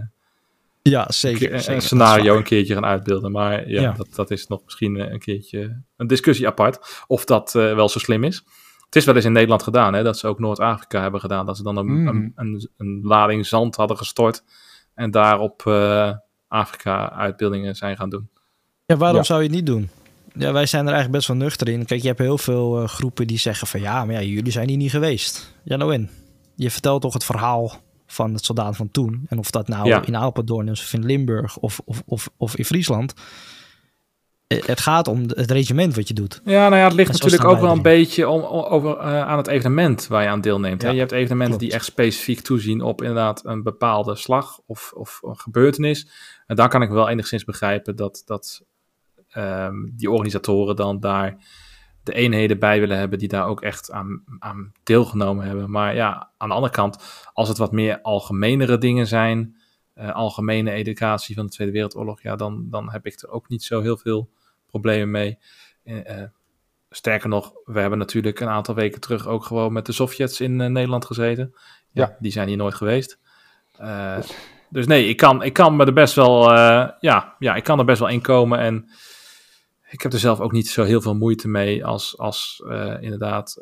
S3: Ja, zeker.
S1: een,
S3: zeker.
S1: scenario een keertje gaan uitbeelden. Maar ja,
S3: Ja.
S1: Dat, dat is nog misschien eh, een keertje een discussie apart, of dat eh, wel zo slim is. Het is wel eens in Nederland gedaan, hè, dat ze ook Noord-Afrika hebben gedaan, dat ze dan een,
S2: Mhm.
S1: een, een, een lading zand hadden gestort en daarop eh, Afrika-uitbeeldingen zijn gaan doen.
S3: Ja, waarom
S2: Ja.
S3: zou je het niet doen? Ja, wij zijn er eigenlijk best wel nuchter in. Kijk, je hebt heel veel groepen die zeggen van ja, maar ja, jullie zijn hier niet geweest. Ja, nou in. Je vertelt toch het verhaal van het soldaat van toen. En of dat nou
S1: Ja.
S3: in Apeldoorn is of in Limburg of, of, of, of in Friesland. Eh, Het gaat om het regiment wat je doet.
S1: Ja, nou ja, het ligt natuurlijk ook wel een beetje om, over, eh, aan het evenement waar je aan deelneemt. Hè?
S3: Ja,
S1: Je hebt evenementen
S3: klopt.
S1: die echt specifiek toezien op inderdaad een bepaalde slag of, of een gebeurtenis. En daar kan ik wel enigszins begrijpen dat, dat ehm, die organisatoren dan daar de eenheden bij willen hebben die daar ook echt aan, aan deelgenomen hebben. Maar ja, aan de andere kant, als het wat meer algemenere dingen zijn, eh, algemene educatie van de Tweede Wereldoorlog, ja, dan, dan heb ik er ook niet zo heel veel problemen mee. Eh, eh, sterker nog, we hebben natuurlijk een aantal weken terug ook gewoon met de Sovjets in Nederland gezeten. Ja,
S2: Ja.
S1: die zijn hier nooit geweest. Dus nee, ik kan, ik kan me er best wel, ja, ja, ik kan er best wel in komen en ik heb er zelf ook niet zo heel veel moeite mee als, als eh, inderdaad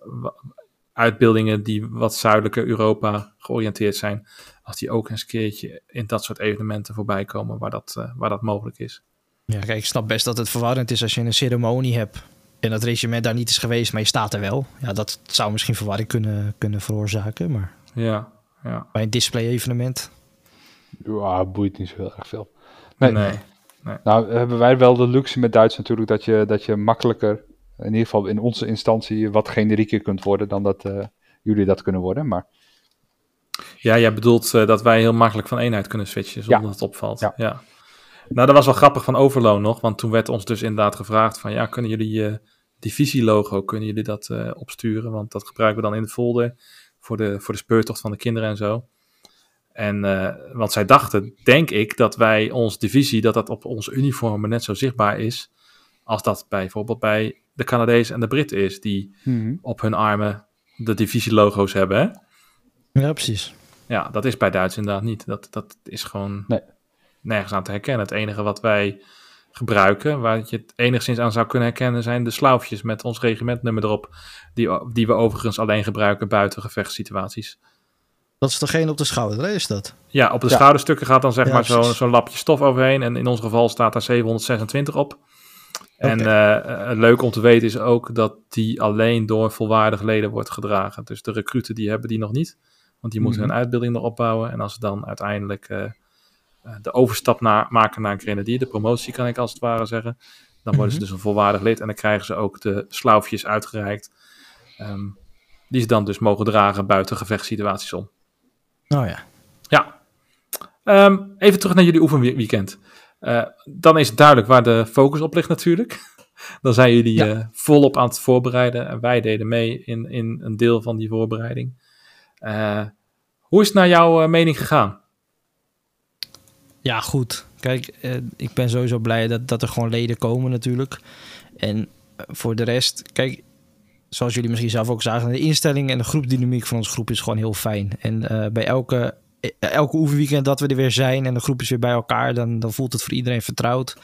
S1: uitbeeldingen die wat zuidelijker Europa georiënteerd zijn, als die ook eens een keertje in dat soort evenementen voorbij komen waar dat, eh, waar dat mogelijk is.
S3: Ja, kijk, ik snap best dat het verwarrend is als je een ceremonie hebt. En dat regiment daar niet is geweest, maar je staat er wel. Ja, dat zou misschien verwarring kunnen, kunnen veroorzaken. Maar
S1: Ja, ja.
S3: bij een display-evenement.
S2: Ja, boeit niet zo heel erg veel. Nee.
S1: Nee.
S2: Nou, hebben wij wel de luxe met Duits natuurlijk dat je, dat je makkelijker, in ieder geval in onze instantie, wat generieker kunt worden dan dat eh, jullie dat kunnen worden. Maar
S1: Ja, jij bedoelt eh, dat wij heel makkelijk van eenheid kunnen switchen zonder
S2: Ja.
S1: dat het opvalt.
S2: Ja.
S1: Ja. Nou, dat was wel grappig van Overloon nog, want toen werd ons dus inderdaad gevraagd van ja, kunnen jullie je divisielogo, kunnen jullie dat eh, opsturen? Want dat gebruiken we dan in de folder voor de, voor de speurtocht van de kinderen en zo. En eh, want zij dachten, denk ik, dat wij ons divisie, dat dat op onze uniformen net zo zichtbaar is als dat bijvoorbeeld bij de Canadezen en de Britten is, die op hun armen de divisielogo's hebben. Hè?
S3: Ja, precies.
S1: Ja, dat is bij Duits inderdaad niet. Dat, dat is gewoon
S2: Nee.
S1: nergens aan te herkennen. Het enige wat wij gebruiken, waar je het enigszins aan zou kunnen herkennen, zijn de slaufjes met ons regimentnummer erop. Die, die we overigens alleen gebruiken buiten gevechtssituaties.
S3: Dat is degene op de schouder, hè, is dat?
S1: Ja, op de
S2: Ja.
S1: schouderstukken gaat dan zeg
S3: Ja,
S1: maar zo'n lapje stof overheen. En in ons geval staat daar 726 op. En eh, eh, leuk om te weten is ook dat die alleen door volwaardige leden wordt gedragen. Dus de recruten die hebben die nog niet. Want die moeten
S2: Mhm.
S1: hun uitbilding nog opbouwen. En als ze dan uiteindelijk eh, eh, de overstap maken naar een grenadier, de promotie kan ik als het ware zeggen. Dan worden ze
S3: Mhm.
S1: dus een volwaardig lid en dan krijgen ze ook de slaufjes uitgereikt. ehm, die ze dan dus mogen dragen buiten gevechtssituaties om.
S3: Oh ja.
S1: Ja. Ehm, even terug naar jullie oefenweekend. Eh, dan is het duidelijk waar de focus op ligt natuurlijk. Dan zijn jullie
S3: Ja.
S1: eh, volop aan het voorbereiden. En wij deden mee in, in een deel van die voorbereiding. Eh, hoe is het naar jouw mening gegaan?
S3: Ja, goed. Kijk, ik ben sowieso blij dat, dat er gewoon leden komen natuurlijk. En voor de rest, kijk, zoals jullie misschien zelf ook zagen, de instelling en de groepdynamiek van onze groep is gewoon heel fijn. En eh, bij elke, eh, elke oefenweekend dat we er weer zijn en de groep is weer bij elkaar, dan, dan voelt het voor iedereen vertrouwd.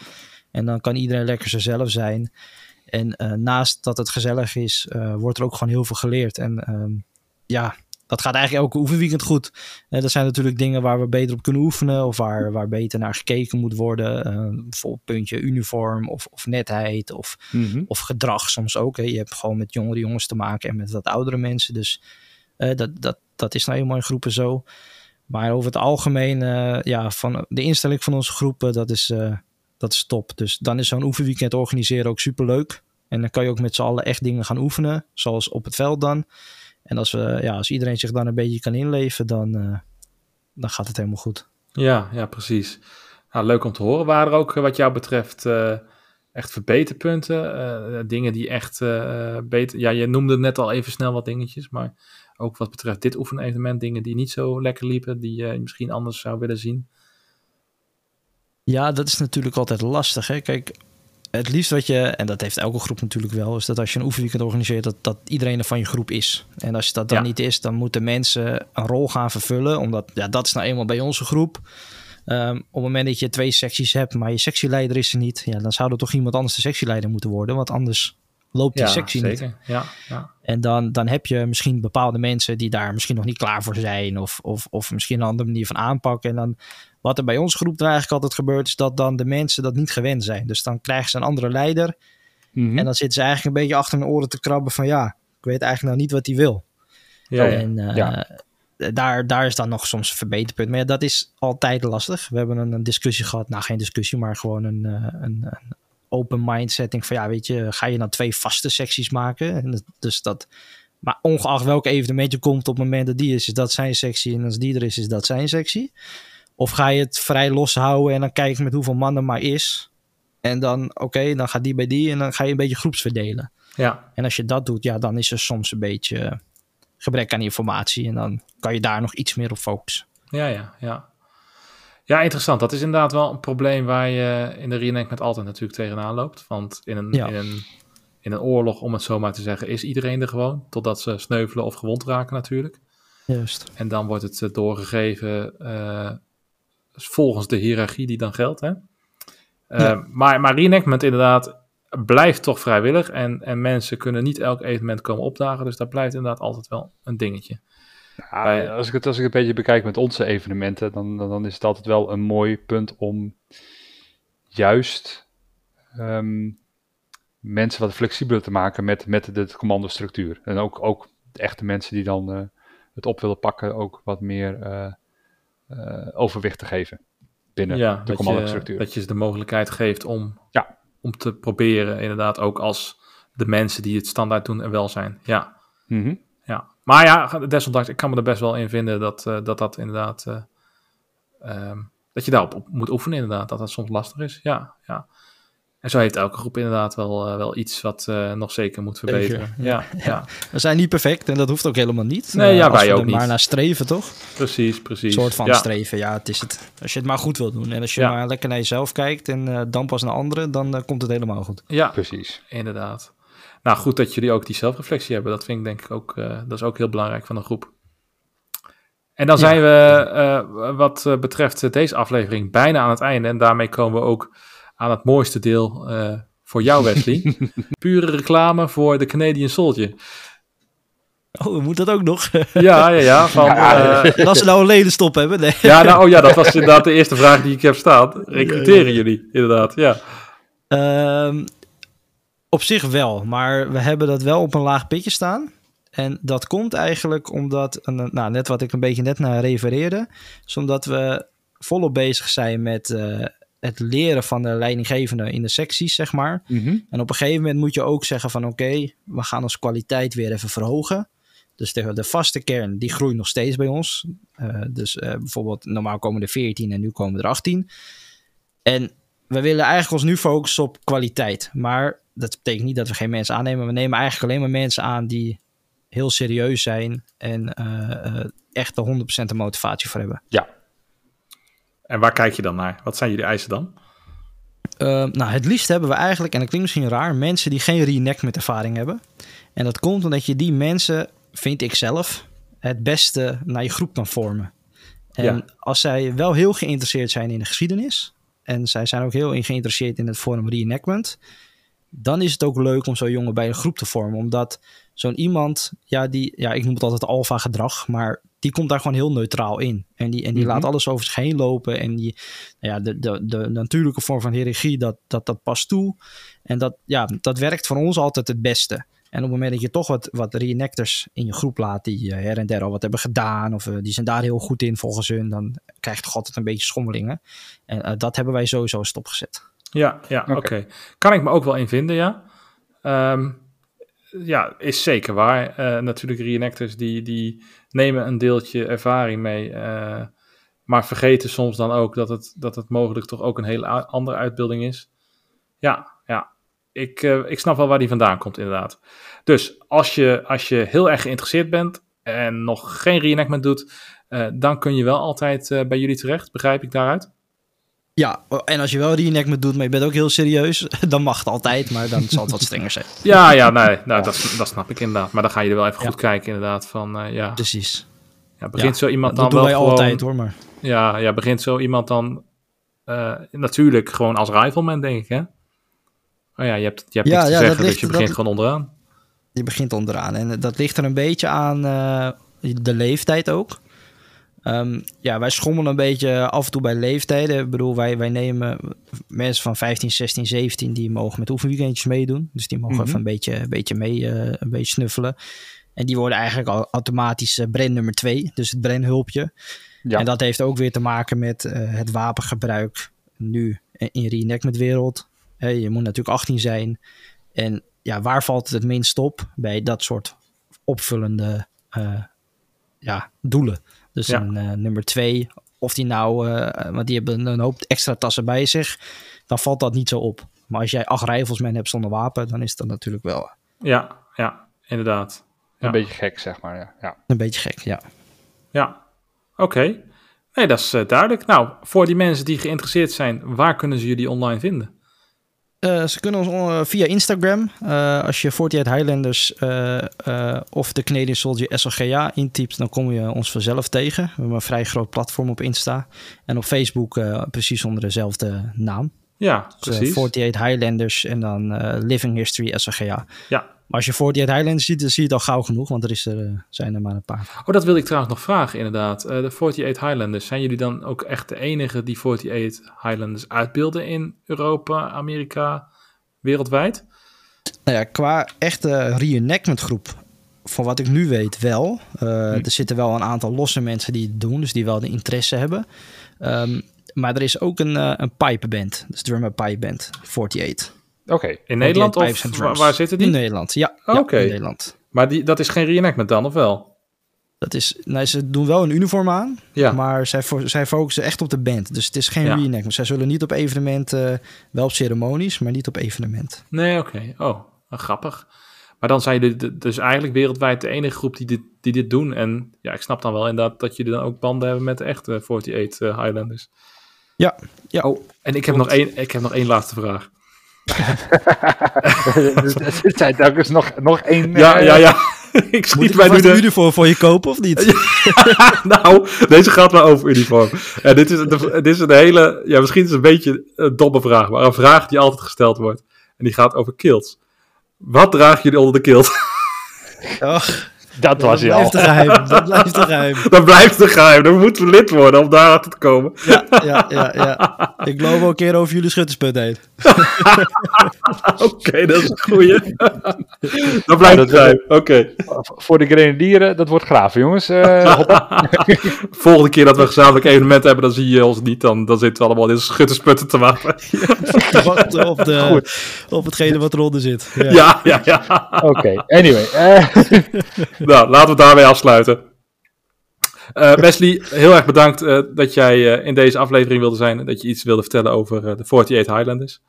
S3: En dan kan iedereen lekker zichzelf zijn. En eh, naast dat het gezellig is, wordt er ook gewoon heel veel geleerd. En ehm, ja, dat gaat eigenlijk elke oefenweekend goed. Eh, dat zijn natuurlijk dingen waar we beter op kunnen oefenen. Of waar, waar beter naar gekeken moet worden. Eh, bijvoorbeeld puntje uniform of, of netheid of,
S2: Mhm.
S3: of gedrag soms ook. Hè. Je hebt gewoon met jongere jongens te maken en met wat oudere mensen. Dus eh, dat, dat, dat is nou eenmaal in groepen zo. Maar over het algemeen, ja, van de instelling van onze groepen, dat is, dat is top. Dus dan is zo'n oefenweekend organiseren ook superleuk. En dan kan je ook met z'n allen echt dingen gaan oefenen, zoals op het veld dan. En als, we, ja, als iedereen zich dan een beetje kan inleven, dan, eh, dan gaat het helemaal goed.
S1: Ja, ja, precies. Nou, leuk om te horen. Waren er ook eh, wat jou betreft eh, echt verbeterpunten? Dingen die echt beter... Ja, je noemde net al even snel wat dingetjes, maar ook wat betreft dit oefenevenement, dingen die niet zo lekker liepen, die je misschien anders zou willen zien.
S3: Ja, dat is natuurlijk altijd lastig. Hè? Kijk, het liefst wat je, en dat heeft elke groep natuurlijk wel, is dat als je een oefenweekend organiseert, dat, dat iedereen er van je groep is. En als dat dan
S1: Ja.
S3: niet is, dan moeten mensen een rol gaan vervullen, omdat ja, dat is nou eenmaal bij onze groep. Ehm, op het moment dat je twee secties hebt, maar je sectieleider is er niet, ja, dan zou er toch iemand anders de sectieleider moeten worden, want anders loopt die
S1: Ja,
S3: sectie niet.
S1: Ja, ja.
S3: En dan, dan heb je misschien bepaalde mensen die daar misschien nog niet klaar voor zijn. Of, of, of misschien een andere manier van aanpakken. En dan, wat er bij onze groep er eigenlijk altijd gebeurt, is dat dan de mensen dat niet gewend zijn. Dus dan krijgen ze een andere leider.
S2: Mhm.
S3: En dan zitten ze eigenlijk een beetje achter hun oren te krabben van ja, ik weet eigenlijk nou niet wat hij wil.
S1: ja.
S3: En eh,
S2: Ja.
S3: daar, daar is dan nog soms een verbeterpunt. Maar ja, dat is altijd lastig. We hebben een, een discussie gehad. Nou, geen discussie, maar gewoon een, eh, een, een open mindsetting van ja, weet je, ga je dan twee vaste secties maken? En dat- dus dat, maar ongeacht welk evenement je komt op het moment dat die is, is dat zijn sectie. En als die er is, is dat zijn sectie. Of ga je het vrij los houden en dan kijken met hoeveel man er maar is. En dan, oké, dan gaat die bij die en dan ga je een beetje groepsverdelen.
S1: ja.
S3: En als je dat doet, ja, dan is er soms een beetje gebrek aan informatie. En dan kan je daar nog iets meer op focussen.
S1: Ja, ja, ja. Ja, interessant. Dat is inderdaad wel een probleem waar je in de reenactment altijd natuurlijk tegenaan loopt. Want in een,
S3: Ja.
S1: in, een, in een oorlog, om het zo maar te zeggen, is iedereen er gewoon. Totdat ze sneuvelen of gewond raken natuurlijk.
S3: Juist.
S1: En dan wordt het eh, doorgegeven eh, volgens de hiërarchie die dan geldt. Hè? Eh,
S3: Ja.
S1: Maar, maar reenactment inderdaad blijft toch vrijwillig. En, en mensen kunnen niet elk evenement komen opdagen. Dus dat blijft inderdaad altijd wel een dingetje.
S2: Ja,
S1: Bij-
S2: als, ik het, als ik het een beetje bekijk met onze evenementen, dan, dan, is het altijd wel een mooi punt om juist ehm, mensen wat flexibeler te maken met, met de, commandostructuur. En ook, ook de echte mensen die dan eh, het op willen pakken, ook wat meer eh, eh, overwicht te geven binnen
S1: ja,
S2: de commandostructuur.
S1: dat je ze de mogelijkheid geeft om,
S2: Ja.
S1: om te proberen, inderdaad, ook als de mensen die het standaard doen er wel zijn. Ja,
S2: Mhm.
S1: ja. Maar ja, desondanks, ik kan me er best wel in vinden dat eh, dat, dat inderdaad, eh, ehm, dat je daarop op moet oefenen inderdaad, dat dat soms lastig is. Ja, ja. En zo heeft elke groep inderdaad wel, eh, wel iets wat eh, nog zeker moet verbeteren.
S3: Zeker,
S1: Ja, ja,
S3: We zijn niet perfect en dat hoeft ook helemaal niet.
S1: Nee, ja,
S3: als
S1: wij
S3: we
S1: ook
S3: er
S1: niet.
S3: maar naar streven, toch?
S1: precies,
S3: Een
S1: precies.
S3: soort van
S1: ja.
S3: streven, ja, het is het. Als je het maar goed wilt doen. En als je
S1: Ja.
S3: maar lekker naar jezelf kijkt en eh, dan pas naar anderen, dan komt het helemaal goed.
S1: Ja,
S2: Precies.
S1: Inderdaad. Nou, goed dat jullie ook die zelfreflectie hebben. Dat vind ik denk ik ook, eh, dat is ook heel belangrijk van een groep. En dan
S3: Ja.
S1: zijn we, eh, wat eh, betreft deze aflevering, bijna aan het einde. En daarmee komen we ook aan het mooiste deel voor jou, Wesley. Pure reclame voor de Canadian Soldier.
S3: Oh, moet dat ook nog?
S1: Ja, ja, ja. Van,
S2: Ja,
S3: Als ze nou een ledenstop hebben. Nee.
S1: ja, nou, oh ja, dat was inderdaad de eerste vraag die ik heb staan. Recruteren jullie, inderdaad, ja.
S3: Ehm, op zich wel, maar we hebben dat wel op een laag pitje staan. En dat komt eigenlijk omdat, nou, net wat ik een beetje net naar refereerde, is omdat we volop bezig zijn met eh, het leren van de leidinggevende in de secties, zeg maar.
S2: Mhm.
S3: En op een gegeven moment moet je ook zeggen van oké, we gaan onze kwaliteit weer even verhogen. Dus de, de vaste kern, die groeit nog steeds bij ons. Eh, dus eh, bijvoorbeeld, normaal komen er 14 en nu komen er 18. En we willen eigenlijk ons nu focussen op kwaliteit. Maar dat betekent niet dat we geen mensen aannemen. We nemen eigenlijk alleen maar mensen aan die heel serieus zijn en eh, eh, echt de 100% de motivatie voor hebben.
S2: Ja,
S1: En waar kijk je dan naar? Wat zijn jullie eisen dan?
S3: Uh, nou, het liefst hebben we eigenlijk, en dat klinkt misschien raar, mensen die geen reenactment ervaring hebben. En dat komt omdat je die mensen, vind ik zelf, het beste naar je groep kan vormen. En
S1: Ja.
S3: als zij wel heel geïnteresseerd zijn in de geschiedenis, en zij zijn ook heel geïnteresseerd in het vorm reenactment, dan is het ook leuk om zo'n jongen bij een groep te vormen. Omdat zo'n iemand, ja, die, ja, ik noem het altijd alfa gedrag, maar die komt daar gewoon heel neutraal in. En die, en die
S2: Mhm.
S3: laat alles over zich heen lopen. En die, nou ja, de, de, de natuurlijke vorm van hiërarchie, dat, dat, dat past toe. En dat, ja, dat werkt voor ons altijd het beste. En op het moment dat je toch wat, wat reenactors in je groep laat die eh, her en der al wat hebben gedaan, of eh, die zijn daar heel goed in volgens hun, dan krijg je toch altijd een beetje schommelingen. En eh, dat hebben wij sowieso stopgezet.
S1: Ja, ja, oké. Kan ik me ook wel in vinden, ja. Ehm, ja, is zeker waar. Eh, natuurlijk, reenactors die, die nemen een deeltje ervaring mee. eh, maar vergeten soms dan ook dat het, dat het mogelijk toch ook een hele andere uitbeelding is. Ja, ja. Ik, eh, ik snap wel waar die vandaan komt, inderdaad. Dus als je, als je heel erg geïnteresseerd bent en nog geen reenactment doet, dan kun je wel altijd bij jullie terecht, begrijp ik daaruit?
S3: Ja, en als je wel reenactment doet, maar je bent ook heel serieus, dan mag het altijd, maar dan zal het wat strenger zijn.
S1: Ja, ja, nee, nou, dat, dat snap ik inderdaad. Maar dan ga je er wel even
S3: Ja.
S1: goed kijken, inderdaad. Van, eh, ja,
S3: Precies.
S1: ja, begint
S3: Ja,
S1: zo iemand
S3: Dat
S1: dan
S3: doen
S1: wel
S3: wij
S1: gewoon...
S3: altijd hoor, maar...
S1: Ja, ja, begint zo iemand dan eh, natuurlijk gewoon als rifleman, denk ik, hè? Oh ja, je hebt, je hebt
S3: Ja,
S1: niks te
S3: ja, dat
S1: zeggen, dus
S3: ligt-
S1: je
S3: dat-
S1: begint gewoon onderaan.
S3: Je begint onderaan. En dat ligt er een beetje aan eh, de leeftijd ook. Ehm, ja, wij schommelen een beetje af en toe bij leeftijden. Ik bedoel, wij, wij nemen mensen van 15, 16, 17... die mogen met oefenweekendjes meedoen. Dus die mogen
S2: Mhm.
S3: even een beetje, een beetje mee eh, een beetje snuffelen. En die worden eigenlijk al automatisch brand nummer 2. Dus het brandhulpje.
S2: ja.
S3: En dat heeft ook weer te maken met eh, het wapengebruik nu in reenactment wereld. Je moet natuurlijk 18 zijn. En ja, waar valt het het minst op? Bij dat soort opvullende ja, doelen. Dus
S1: Ja.
S3: een eh, nummer 2, of die nou, eh, want die hebben een hoop extra tassen bij zich, dan valt dat niet zo op. Maar als jij acht riflesmen hebt zonder wapen, dan is dat natuurlijk wel
S1: Ja, ja, inderdaad. ja.
S2: Een beetje gek, zeg maar. Ja. ja.
S3: een beetje gek. Ja.
S1: Ja, oké. Nee, dat is eh, duidelijk. Nou, voor die mensen die geïnteresseerd zijn, waar kunnen ze jullie online vinden?
S3: Eh, ze kunnen ons eh, via Instagram, eh, als je 48 Highlanders of de Canadian Soldier SLGA intypt, dan kom je ons vanzelf tegen. We hebben een vrij groot platform op Insta. En op Facebook precies onder dezelfde naam.
S1: Ja,
S3: Dus,
S1: precies.
S3: 48 Highlanders en dan Living History SLGA.
S1: Ja.
S3: Maar als je 48 Highlanders ziet, dan zie je het al gauw genoeg, want er is er, eh, zijn er maar een paar.
S1: Oh, dat wilde ik trouwens nog vragen, inderdaad. Eh, de 48 Highlanders, zijn jullie dan ook echt de enige die 48 Highlanders uitbeelden in Europa, Amerika, wereldwijd?
S3: Nou ja, qua echte reenactment groep, van wat ik nu weet wel. Eh, Er zitten wel een aantal losse mensen die het doen, dus die wel de interesse hebben. Ehm, maar er is ook een, eh een pipeband, dus drum and pipe band, 48.
S2: Oké.
S1: In Nederland of waar, waar zitten
S3: In
S1: die?
S3: Nederland, ja.
S1: Oh, oké.
S3: in Nederland.
S1: Maar die, dat is geen reenactment dan, of wel?
S3: Dat is, nou, ze doen wel een uniform aan,
S1: Ja,
S3: maar zij, fo- zij focussen echt op de band. Dus het is geen
S1: Ja.
S3: reenactment. Zij zullen niet op evenementen, wel op ceremonies, maar niet op evenementen.
S1: nee, oké. Oh, grappig. Maar dan zijn jullie dus eigenlijk wereldwijd de enige groep die dit, die dit doen. En ja, ik snap dan wel inderdaad dat jullie dan ook banden hebben met de echte 48 eh, Highlanders.
S3: Ja, ja.
S1: Oh, en ik heb, nog één, ik heb nog één laatste vraag.
S2: Er zijn telkens nog, nog één...
S1: Ja,
S2: eh,
S1: ja, ja. ik
S3: Moet
S1: schiet
S3: je
S1: mij nu de...
S3: uniform voor je kopen of niet?
S1: nou, deze gaat maar over uniform. En dit is, de, dit is een hele, ja, misschien is het een beetje een domme vraag, maar een vraag die altijd gesteld wordt. En die gaat over kilts. Wat dragen jullie onder de kilt?
S3: Ach,
S2: Dat was hij al.
S3: blijft een geheim. Dat blijft een geheim.
S1: Dat blijft een geheim. Dan moeten we lid worden om daar te komen.
S3: Ja, ja, ja, ja. Ik loop wel een keer over jullie schuttersput heen.
S1: Oké, dat is een goeie. dat blijft een geheim. Oké.
S2: Voor de grenadieren, dat wordt graven, jongens. Eh, hoppa.
S1: Volgende keer dat we een gezamenlijk evenement hebben, dan zie je ons niet. Dan, dan zitten we allemaal in schuttersputten te wachten.
S3: Wachten op, de, op hetgene wat eronder zit. Ja.
S1: Ja, ja, ja.
S2: Oké, anyway. eh,
S1: Nou, laten we het daarbij afsluiten. Eh, Wesley, heel erg bedankt eh, dat jij eh, in deze aflevering wilde zijn. en Dat je iets wilde vertellen over de 48 Highlanders.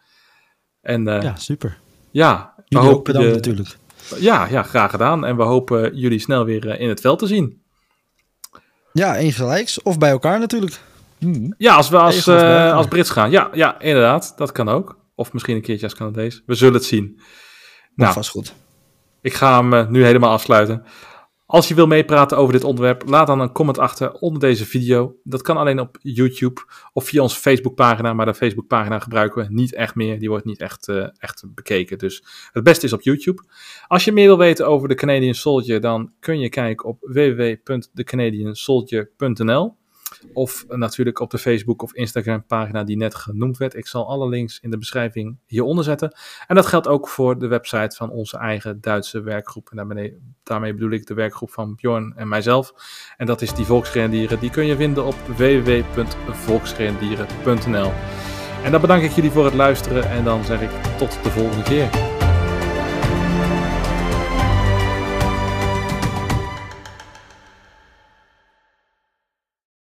S1: En ja,
S3: ja, super.
S1: we
S3: Jullie ook
S1: hopen
S3: bedankt natuurlijk.
S1: Ja, ja, graag gedaan. En we hopen jullie snel weer in het veld te zien.
S3: Ja, eens gelijks. Of bij elkaar natuurlijk.
S2: hmm.
S1: Ja, als we als, als Brits gaan. Ja, ja, inderdaad. Dat kan ook. Of misschien een keertje als Canadees. We zullen het zien.
S3: Nou. vast goed.
S1: Ik ga hem eh, nu helemaal afsluiten. Als je wil meepraten over dit onderwerp, laat dan een comment achter onder deze video. Dat kan alleen op YouTube of via onze Facebookpagina, maar de Facebookpagina gebruiken we niet echt meer. Die wordt niet echt, eh, echt bekeken. Dus het beste is op YouTube. Als je meer wil weten over de Canadian Soldier, dan kun je kijken op www.thecanadiansoldier.nl of natuurlijk op de Facebook of Instagram pagina die net genoemd werd. Ik zal alle links in de beschrijving hieronder zetten. En dat geldt ook voor de website van onze eigen Duitse werkgroep. En daarmee, daarmee bedoel ik de werkgroep van Bjorn en mijzelf. En dat is die Volksrendieren. Die kun je vinden op www.volksrendieren.nl. En dan bedank ik jullie voor het luisteren en dan zeg ik tot de volgende keer.